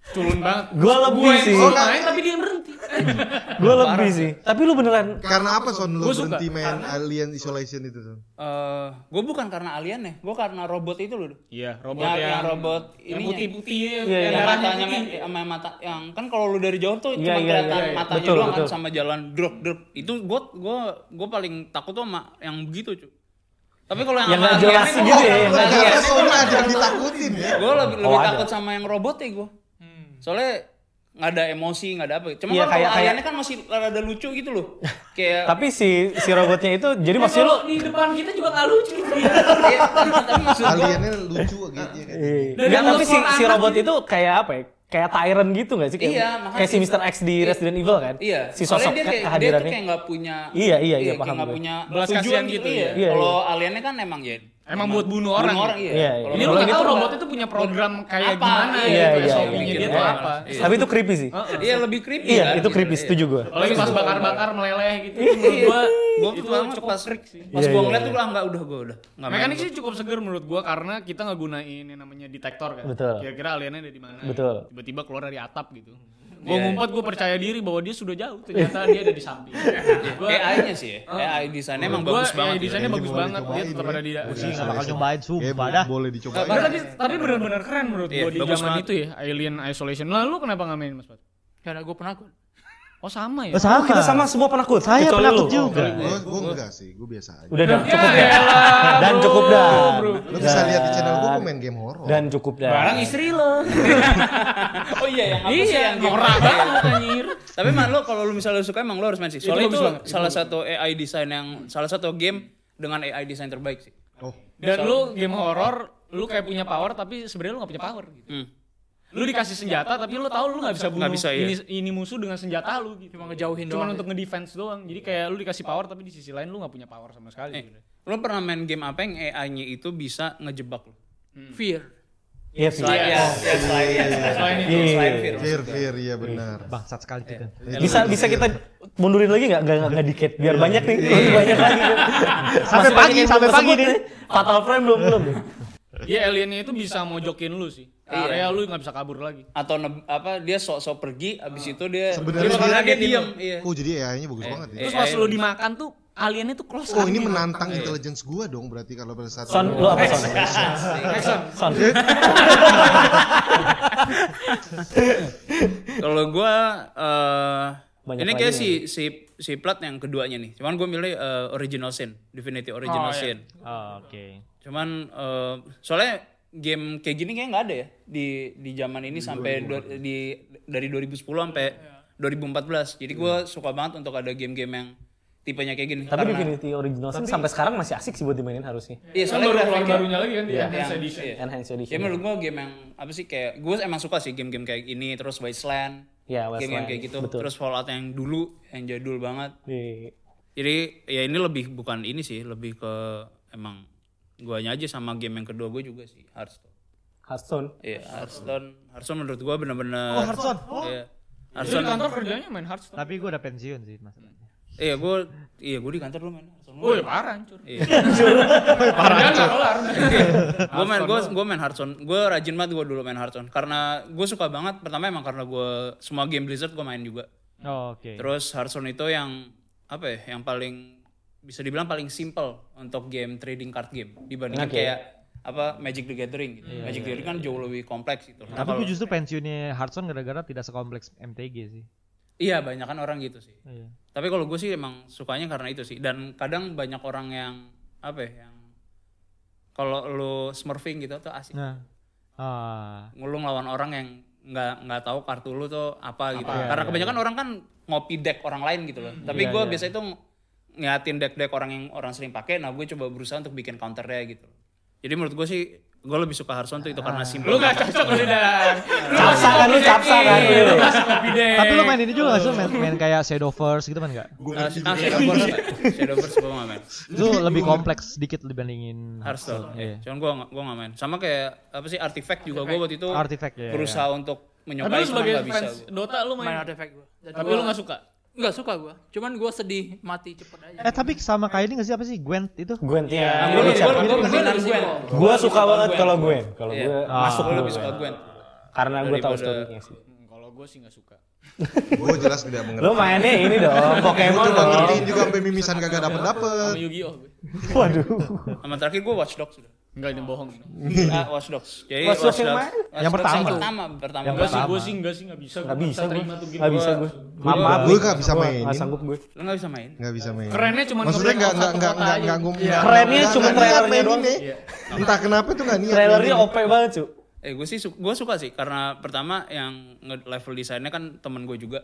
B: culun banget.
F: Gue lebih sih.
B: Gue main tapi dia berhenti.
F: Gue lebih sih. Tapi lu beneran
C: Karena apa Son lu
B: Gua suka.
C: berhenti main Alien Isolation itu Son?
G: Eh, gue bukan karena alien ya, gue karena robot itu loh.
B: Iya, robot
G: Yang,
B: yang,
G: yang robot
B: yang
G: ini
B: putih-putih
F: Iya,
B: yang
F: iya.
G: yang matanya me- sama mata yang kan kalau lu dari jauh tuh
F: Iya,
G: cuma
F: iya,
G: kelihatan
F: iya, iya.
G: matanya
F: Betul,
G: doang
F: betul.
G: kan sama jalan drop drop itu gue gue gue paling takut tuh sama yang begitu cuy tapi kalau yang
F: Yang
G: sama
F: nggak jelas
G: alien
F: gitu ya, yang
C: Ternyata
G: jelas
C: Son ada yang ditakutin ya.
G: gue lebih, lebih
F: Oh,
G: takut sama yang robot ya gue soalnya nggak ada emosi nggak ada apa cuma
F: Iya,
G: kalau
F: kayak- kayak-
G: aliennya kan masih rada lucu gitu loh kayak
F: tapi si si robotnya itu jadi maksudnya lu
B: di depan kita juga nggak lucu.
G: Iya, tapi maksud
C: Aliennya lucu gitu ya kan.
F: Iya. tapi si, si robot itu kayak apa ya? Kayak Tyrant gitu gak sih? Kayak,
G: Iya,
F: kayak si Mr. X di Resident Evil kan?
G: Iya,
F: Si sosok
G: dia kayak, dia tuh
F: kehadirannya.
G: kayak nggak punya
F: Iya, iya, iya,
G: kayak
F: paham
G: nggak
F: gue.
G: punya
B: Belas
G: tujuan
B: kasihan
G: gitu,
B: gitu
G: iya.
F: ya. Iya,
G: Kalau aliennya kan emang ya
B: Emang buat bunuh orang.
G: bunuh orang iya.
F: Iya, iya.
G: Kalau
B: Ini lu
G: kalau
B: nggak
G: gitu
B: tahu robot itu punya program kayak
G: Apa?
B: gimana
F: Iya,
B: gitu,
F: iya,
B: SOP-nya
F: iya.
B: dia
F: Iya.
B: tuh apa.
F: Tapi itu creepy sih.
G: Iya lebih creepy
F: Iya,
G: kan,
F: itu
G: gitu.
F: creepy,
G: Iya.
F: setuju gue.
B: Apalagi pas bakar-bakar meleleh gitu. Menurut gua
G: Gua
B: itu cukup
G: pas
B: sih.
G: pas
F: Iya,
G: gua
F: iya,
G: ngeliat
F: iya.
G: tuh ah enggak udah gua udah. Enggak.
B: Mekanik sih cukup seger menurut gua karena kita nggak gunain yang namanya detektor kan.
F: Betul.
B: Kira-kira aliennya ada di mana.
F: Betul.
B: Tiba-tiba keluar dari atap gitu.
G: Iya,
B: Gua ngumpet, gua percaya diri bahwa dia sudah jauh. Ternyata dia ada di samping. Gua
G: AI-nya sih ya. AI desainnya emang
B: gua
G: bagus banget.
B: ya, desainnya
C: Ini
B: bagus banget. Dia tetap ada di.
D: Sih nggak bakal nyobain sumpah dah.
C: boleh dicobain.
B: Tapi tapi, tapi benar-benar keren menurut
G: Iya,
B: gua di zaman
G: banget.
B: itu ya, Alien Isolation. Lah lu kenapa nggak main Mas Pat?
E: Karena gue penakut.
B: Oh sama ya?
D: Oh, sama.
F: Kita sama semua penakut.
D: Saya
F: kecuali
D: penakut
F: lu.
D: juga.
C: Gue gue enggak sih, gue biasa aja.
F: Udah dan
B: Ya
F: cukup dah.
B: elah,
F: Dan
B: bro,
F: cukup dah.
C: Lu bisa lihat di channel gue, gue main game horror.
F: Dan cukup dah.
B: Barang istri lo.
G: Oh iya yang apa sih
B: Iya,
G: yang game
B: norak
G: AI?
B: banget anjir.
G: Tapi mah lu kalau lu misalnya suka emang lu harus main sih. Soalnya itu,
B: itu
G: salah satu AI desain yang salah satu game dengan AI desain terbaik sih.
C: Oh,
B: Dan lu game horror, lu kayak punya power tapi sebenarnya lu gak punya power gitu.
G: Hmm.
B: Lu dikasih senjata tapi lu tahu lu gak bisa bunuh
G: Nggak bisa, iya.
B: ini, ini musuh dengan senjata lu gitu.
E: Cuma ngejauhin
B: Cuma
E: doang.
B: untuk ngedefense doang. Jadi kayak lu dikasih power tapi di sisi lain lu gak punya power sama sekali.
G: Eh,
B: gitu.
G: lu pernah main game apa yang AI-nya itu bisa ngejebak lu?
E: Fear.
F: Iya, sih.
G: Selain ya, ya, selain ya,
B: Selain itu.
F: Iya.
G: selain fear.
C: fear, fear, iya benar.
D: Bangsat sekali itu kan.
F: Bisa bisa kita mundurin lagi nggak? Nggak nggak dikit. Biar banyak nih. Banyak lagi.
D: Sampai pagi, sampai pagi nih.
F: Fatal Frame belum belum.
B: Iya aliennya itu bisa mojokin lu sih. Area lu gak bisa kabur lagi.
G: Atau ne- apa dia sok-sok pergi abis itu dia
C: Sebenarnya
G: dia,
C: dia-
G: dia diam. Iya.
C: Oh jadi AI-nya bagus banget ya.
B: Terus pas lu dimakan tuh aliennya tuh close
C: Oh ini menantang intelligence gua dong berarti kalau pada saat
F: Son, lu apa son? Son.
G: Kalau gua eh
F: Banyak
G: ini kayak
F: nih.
G: si si si plat yang keduanya nih. Cuman gue milih eh, original sin, Divinity Original
B: Oh, iya.
G: Sin.
D: Oh, Oke.
G: Cuman eh, soalnya game kayak gini kayak nggak ada ya di di zaman ini sampai do- di dari 2010 sampai 2014. Jadi gue suka banget untuk ada game-game yang tipenya kayak gini.
F: Tapi
G: Karena-
F: Divinity Original Sin sampai sekarang masih asik sih buat dimainin harusnya.
G: Iya,
B: Kan
G: soalnya
B: baru keluar barunya lagi kan di
G: Iya,
B: Enhanced
G: yang-
B: Edition.
G: iya.
F: Enhanced Edition.
G: Ya menurut gue game yang apa sih kayak gue emang suka sih game-game kayak ini terus Wasteland,
F: Iya,
G: game-game
F: Wasteland.
G: kayak gitu,
F: Betul.
G: terus Fallout yang dulu yang jadul banget.
F: Iya.
G: Jadi ya ini lebih bukan ini sih, lebih ke emang guanya aja sama game yang kedua gue juga sih Hearthstone.
F: Hearthstone.
G: Iya Hearthstone, Hearthstone menurut gue bener-bener.
D: Oh, Hearthstone.
G: Iya.
B: Lu di
G: Hearthstone.
B: kantor kerjanya main Hearthstone.
D: Tapi gue udah pensiun sih masalahnya.
G: Iya gue, iya gue di kantor dulu main Hearthstone.
B: Oh ya parah hancur.
G: Iya.
B: Parah hancur. kelar.
G: gue main gue gue main Hearthstone gue rajin banget gue dulu main Hearthstone karena gue suka banget pertama emang karena gue semua game Blizzard gue main juga
D: Oh, Oke.
G: terus Hearthstone itu yang apa ya yang paling bisa dibilang paling simple untuk game trading card game dibandingin
F: Oke.
G: kayak apa Magic the Gathering gitu. Magic the Gathering kan jauh lebih kompleks gitu. Nah,
D: Tapi justru pensiunnya Hearthstone gara-gara tidak sekompleks MTG sih.
G: iya banyak kan orang gitu sih.
D: Iya.
G: Tapi kalau gue sih emang sukanya karena itu sih dan kadang banyak orang yang apa ya yang kalau lu smurfing gitu tuh asik.
D: Nah. Ah.
G: ngulung lawan orang yang nggak nggak tahu kartu lu tuh apa gitu.
D: Iya,
G: Karena kebanyakan orang kan ngopi deck orang lain gitu loh. Tapi
D: Iya,
G: gue
D: iya.
G: biasanya tuh ngeliatin deck-deck orang yang orang sering pakai. Nah gue coba berusaha untuk bikin counternya gitu. Jadi menurut gue sih gue lebih suka Hearthstone tuh itu karena simple.
B: Lu gak cocok lu dan.
F: Capsa kan lu capsa kan.
B: Lu kopi deh.
D: Tapi lo main ini juga gak sih? Main, main kayak Shadowverse gitu kan enggak?
G: Ah, ah, Shadowverse, Shadowverse gue gak main.
D: Itu lebih kompleks sedikit dibandingin
G: Hearthstone.
D: Iya.
G: Cuman gue gue gak main. Sama kayak apa sih Artifact juga gue waktu itu
D: Artifact ya.
G: berusaha untuk
B: Tapi
G: menyukai
B: lu
G: cuma
B: sebagai
G: bisa.
B: fans Dota lu
E: main
B: main.
E: artifact gue.
B: Tapi lu gak suka.
E: Enggak suka gue. Cuman gue sedih mati cepet aja.
D: Eh tapi sama kayak ini gak sih apa sih Gwent itu?
F: Gwent ya.
G: Gue gue
E: Gue lebih
G: Gwen.
E: suka.
F: Gua suka banget kalau Gwen. Kalau
G: Iya.
F: gue masuk
G: gue lebih suka Gwen.
F: Karena gue tahu story-nya sih.
B: Hmm, Kalau gue sih gak suka.
C: Gue jelas tidak mengerti.
F: Lu mainnya ini dong, Pokemon dong.
C: ngertiin juga sampai mimisan kagak dapet dapet.
B: Sama Yu-Gi-Oh gue.
F: Waduh.
G: Sama terakhir gue Watch Dogs sudah.
B: Enggak ini bohong.
G: Ah, Watch Dogs. Jadi
F: Watch Dogs yang mana?
D: Yang pertama.
G: pertama, pertama.
B: Enggak sih
G: Gua-
B: gue sih enggak sih enggak bisa.
F: Gak
B: Gua
F: bisa gue.
B: terima tuh game.
F: Gak bisa gue. Maaf.
C: Gue gak bisa
F: Gua
C: mainin.
F: Gak sanggup gue.
G: Lu gak bisa main.
C: Nggak bisa main.
B: Kerennya cuma
C: Maksudnya nggak nggak nggak nggak nggak ngum. nggak-
F: Kerennya cuma trailernya doang.
C: deh. Entah kenapa tuh nggak niat.
F: Trailernya. OP banget cu.
G: Eh gue sih gue suka sih karena pertama yang level desainnya kan temen gue juga.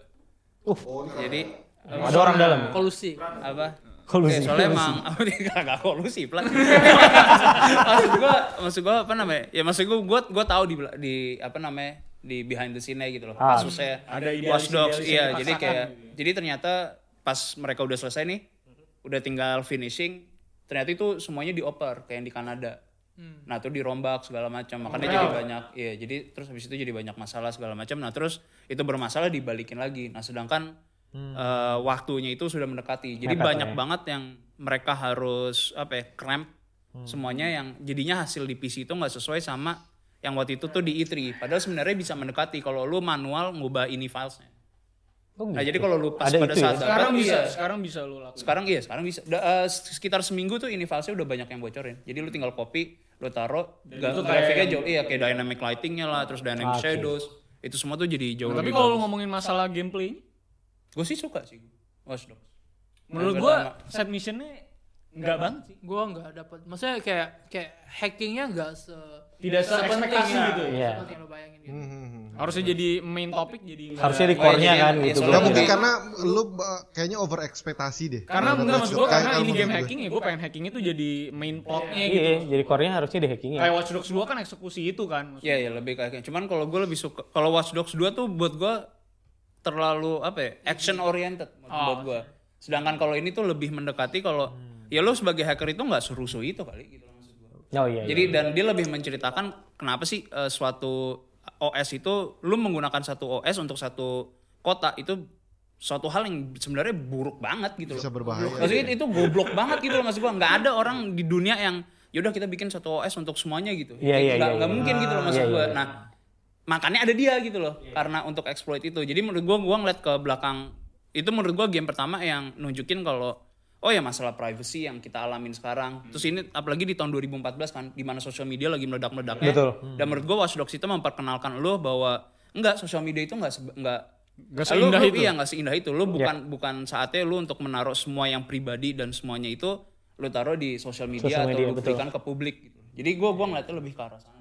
F: Uh.
G: Jadi
F: Ada orang dalam.
E: Kolusi.
G: apa?
F: Kolusi.
G: Eh, soalnya emang apa nih kagak kolusi plat. maksud gua maksud gua apa namanya? Ya maksud gua gua gua tahu di di apa namanya? di behind the scene gitu loh.
F: Ah.
G: Kasusnya
B: Ada
G: Watch Dogs
B: idealis-idealis
G: iya, jadi kayak
B: gitu ya.
G: jadi ternyata pas mereka udah selesai nih udah tinggal finishing ternyata itu semuanya dioper kayak yang di Kanada. Nah, itu dirombak segala macam. Makanya jadi banyak iya, jadi terus habis itu jadi banyak masalah segala macam. Nah, terus itu bermasalah dibalikin lagi. Nah, sedangkan eh, waktunya itu sudah mendekati. Jadi
F: Mepet
G: banyak
F: ya.
G: banget yang mereka harus apa ya, cramp semuanya yang jadinya hasil di PC itu nggak sesuai sama yang waktu itu tuh di E3. Padahal sebenarnya bisa mendekati kalau lu manual ngubah ini filesnya. Nah, jadi kalau lu pas
F: Ada
G: pada
F: itu ya?
G: saat
B: Sekarang
G: dapat,
B: bisa,
G: iya.
B: sekarang bisa lu lakukan.
G: Sekarang iya, sekarang bisa. Da- eh, sekitar seminggu tuh ini filesnya udah banyak yang bocorin. Jadi lu tinggal copy, lu taruh, ga-
B: itu kayak
G: grafiknya jauh, iya kayak dynamic lightingnya lah, terus dynamic
F: Oke.
G: shadows, itu semua tuh jadi jauh
B: Tapi
G: lebih
B: kalau lu ngomongin masalah gameplay,
G: Gue sih suka sih, Watch Dogs.
B: menurut
G: pertama.
B: set missionnya enggak banget sih.
E: Gue nggak dapat. Maksudnya kayak kayak hackingnya nggak se
B: Tidak
E: sepenting
B: se-ekspektasi
E: ya.
B: gitu ya.
F: Iya.
E: Seperti yang lo bayangin gitu.
B: Harusnya jadi main topik jadi enggak.
F: Harusnya di core-nya
G: jadi
F: kan
G: emang-
F: gitu.
G: iya,
C: Nggak
G: soalnya
C: mungkin karena lu uh, kayaknya over ekspektasi deh.
B: Karena
C: Over
B: enggak maksud gua
C: expect-
B: karena
C: kalau
B: ini game
C: gue.
B: hacking ya, gua pengen hacking itu jadi main plotnya gitu.
F: Iya, jadi core-nya harusnya di hacking
B: Kayak Watch Dogs 2 kan eksekusi itu kan. maksudnya.
G: Iya, iya lebih kayak Cuman kalau gue lebih suka kalau Watch Dogs 2 tuh buat gue terlalu apa ya? Action oriented buat gue. Sedangkan kalau ini tuh lebih mendekati kalau ya lo sebagai hacker itu nggak serusuh itu kali gitu maksud gue.
F: Oh iya. iya.
G: Jadi dan dia lebih menceritakan kenapa sih eh, suatu OS itu lu menggunakan satu OS untuk satu kota itu suatu hal yang sebenarnya buruk banget gitu loh.
C: Bisa berbahaya.
G: Maksudnya itu goblok banget gitu loh maksud gua. Nggak ada orang di dunia yang yaudah kita bikin satu OS untuk semuanya gitu.
F: Iya, iya,
G: nggak
F: iya,
G: nggak
F: iya.
G: mungkin gitu loh maksud
F: Iya,
G: gua.
F: iya,
G: Nah, makanya ada dia gitu loh. Karena untuk exploit itu. Jadi menurut gua gua ngeliat ke belakang itu menurut gua game pertama yang nunjukin kalau oh ya masalah privacy yang kita alamin sekarang. Terus ini apalagi di tahun 2014 kan di mana sosial media lagi meledak-meledaknya.
F: Betul.
G: Dan menurut gua Watch Dogs itu memperkenalkan lo bahwa enggak sosial media itu enggak enggak
B: Nggak
G: lu-
B: seindah
G: lu-
B: itu.
G: Iya, nggak seindah itu. Lu bukan bukan saatnya lu untuk menaruh semua yang pribadi dan semuanya itu lu taruh di sosial media
F: Sosial
G: atau
F: media,
G: lu
F: betul.
G: berikan ke publik gitu. Jadi gua gua ngeliatnya lebih ke arah sana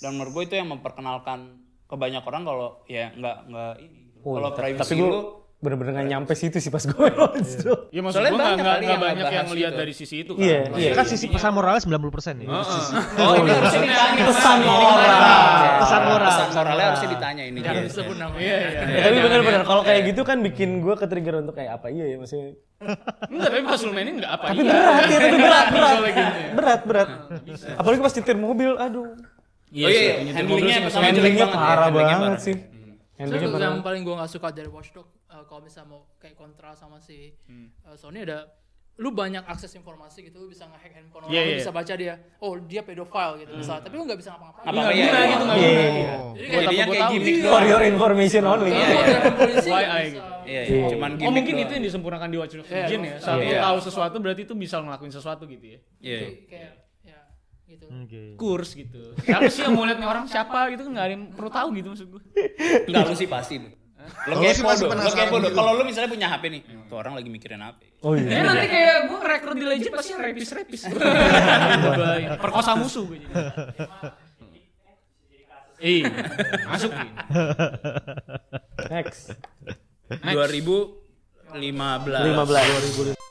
G: Dan menurut gua itu yang memperkenalkan ke banyak orang kalau ya nggak nggak ini. gitu.
F: Oh,
G: kalau privacy
F: tapi gue
G: lu
F: bener-bener nggak nyampe situ sih pas gue Dogs.
B: Ya maksud
G: Soalnya
B: gua nggak
G: banyak
B: nggak
G: yang
B: banyak yang lihat dari sisi itu kan.
F: Iya, iya.
D: Kan sisi pesan moralnya 90% ya.
G: Oh, ini harusnya ditanya.
F: Pesan moral.
D: Pesan moral.
G: Pesan moralnya harusnya ditanya ini.
E: Jangan
G: Iya.
E: disebut namanya.
B: Iya, iya.
F: Ya, tapi bener-bener kalau kayak gitu kan bikin gue ke trigger untuk kayak apa iya ya maksudnya.
B: Enggak, tapi pas lu mainin enggak apa
F: Tapi
B: iya.
F: berat ya, tapi berat, berat. Berat, berat. Apalagi pas nyetir mobil, aduh.
B: Iya,
G: Oh iya, iya. handlingnya
F: Handlingnya
G: banget ya,
F: parah
G: handlingnya
F: banget
G: parah.
F: sih. Handlingnya
E: Terus
F: parah.
E: yang paling gue gak suka dari Watch Dogs uh, kalau misalnya mau kayak kontra sama si uh, Sony ada lu banyak akses informasi gitu lu bisa ngehack handphone orang
B: Iya,
E: lu
B: iya.
E: bisa baca dia oh dia pedofile gitu misalnya tapi lu nggak bisa ngapa-ngapain
G: Apa ya?
B: guna gitu, nggak
F: Iya,
B: guna.
F: iya, iya.
E: jadi
G: Jadinya kayak
B: tahu?
G: gimmick
F: For
G: doang.
F: your information only.
E: Polisi
B: Why I gitu.
G: Iya, iya. Cuman
B: Oh
G: gimmick
B: mungkin
G: doang.
B: itu yang disempurnakan di Watch Dogs
E: Iya,
B: Legion ya. Saat lu
G: Iya.
B: tahu sesuatu berarti itu bisa ngelakuin sesuatu gitu ya.
G: Iya.
E: Jadi kayak ya gitu
D: Oke.
B: Kurs gitu. Siapa sih yang mau lihat orang siapa gitu kan nggak ada yang perlu tahu gitu maksud gue.
G: Enggak lu sih pasti. Lo
C: Kalau
G: kepo
C: pasti
G: dong, lo kepo dong.
C: gitu.
G: Kalau lu misalnya punya HP nih, tuh orang lagi mikirin HP.
F: Oh
B: Ya
F: iya.
B: nanti kayak gue rekrut di Legend pasti repis-repis. Perkosa musuh gue jadi. Iya, masukin.
F: Next.
G: 2015.
F: 15.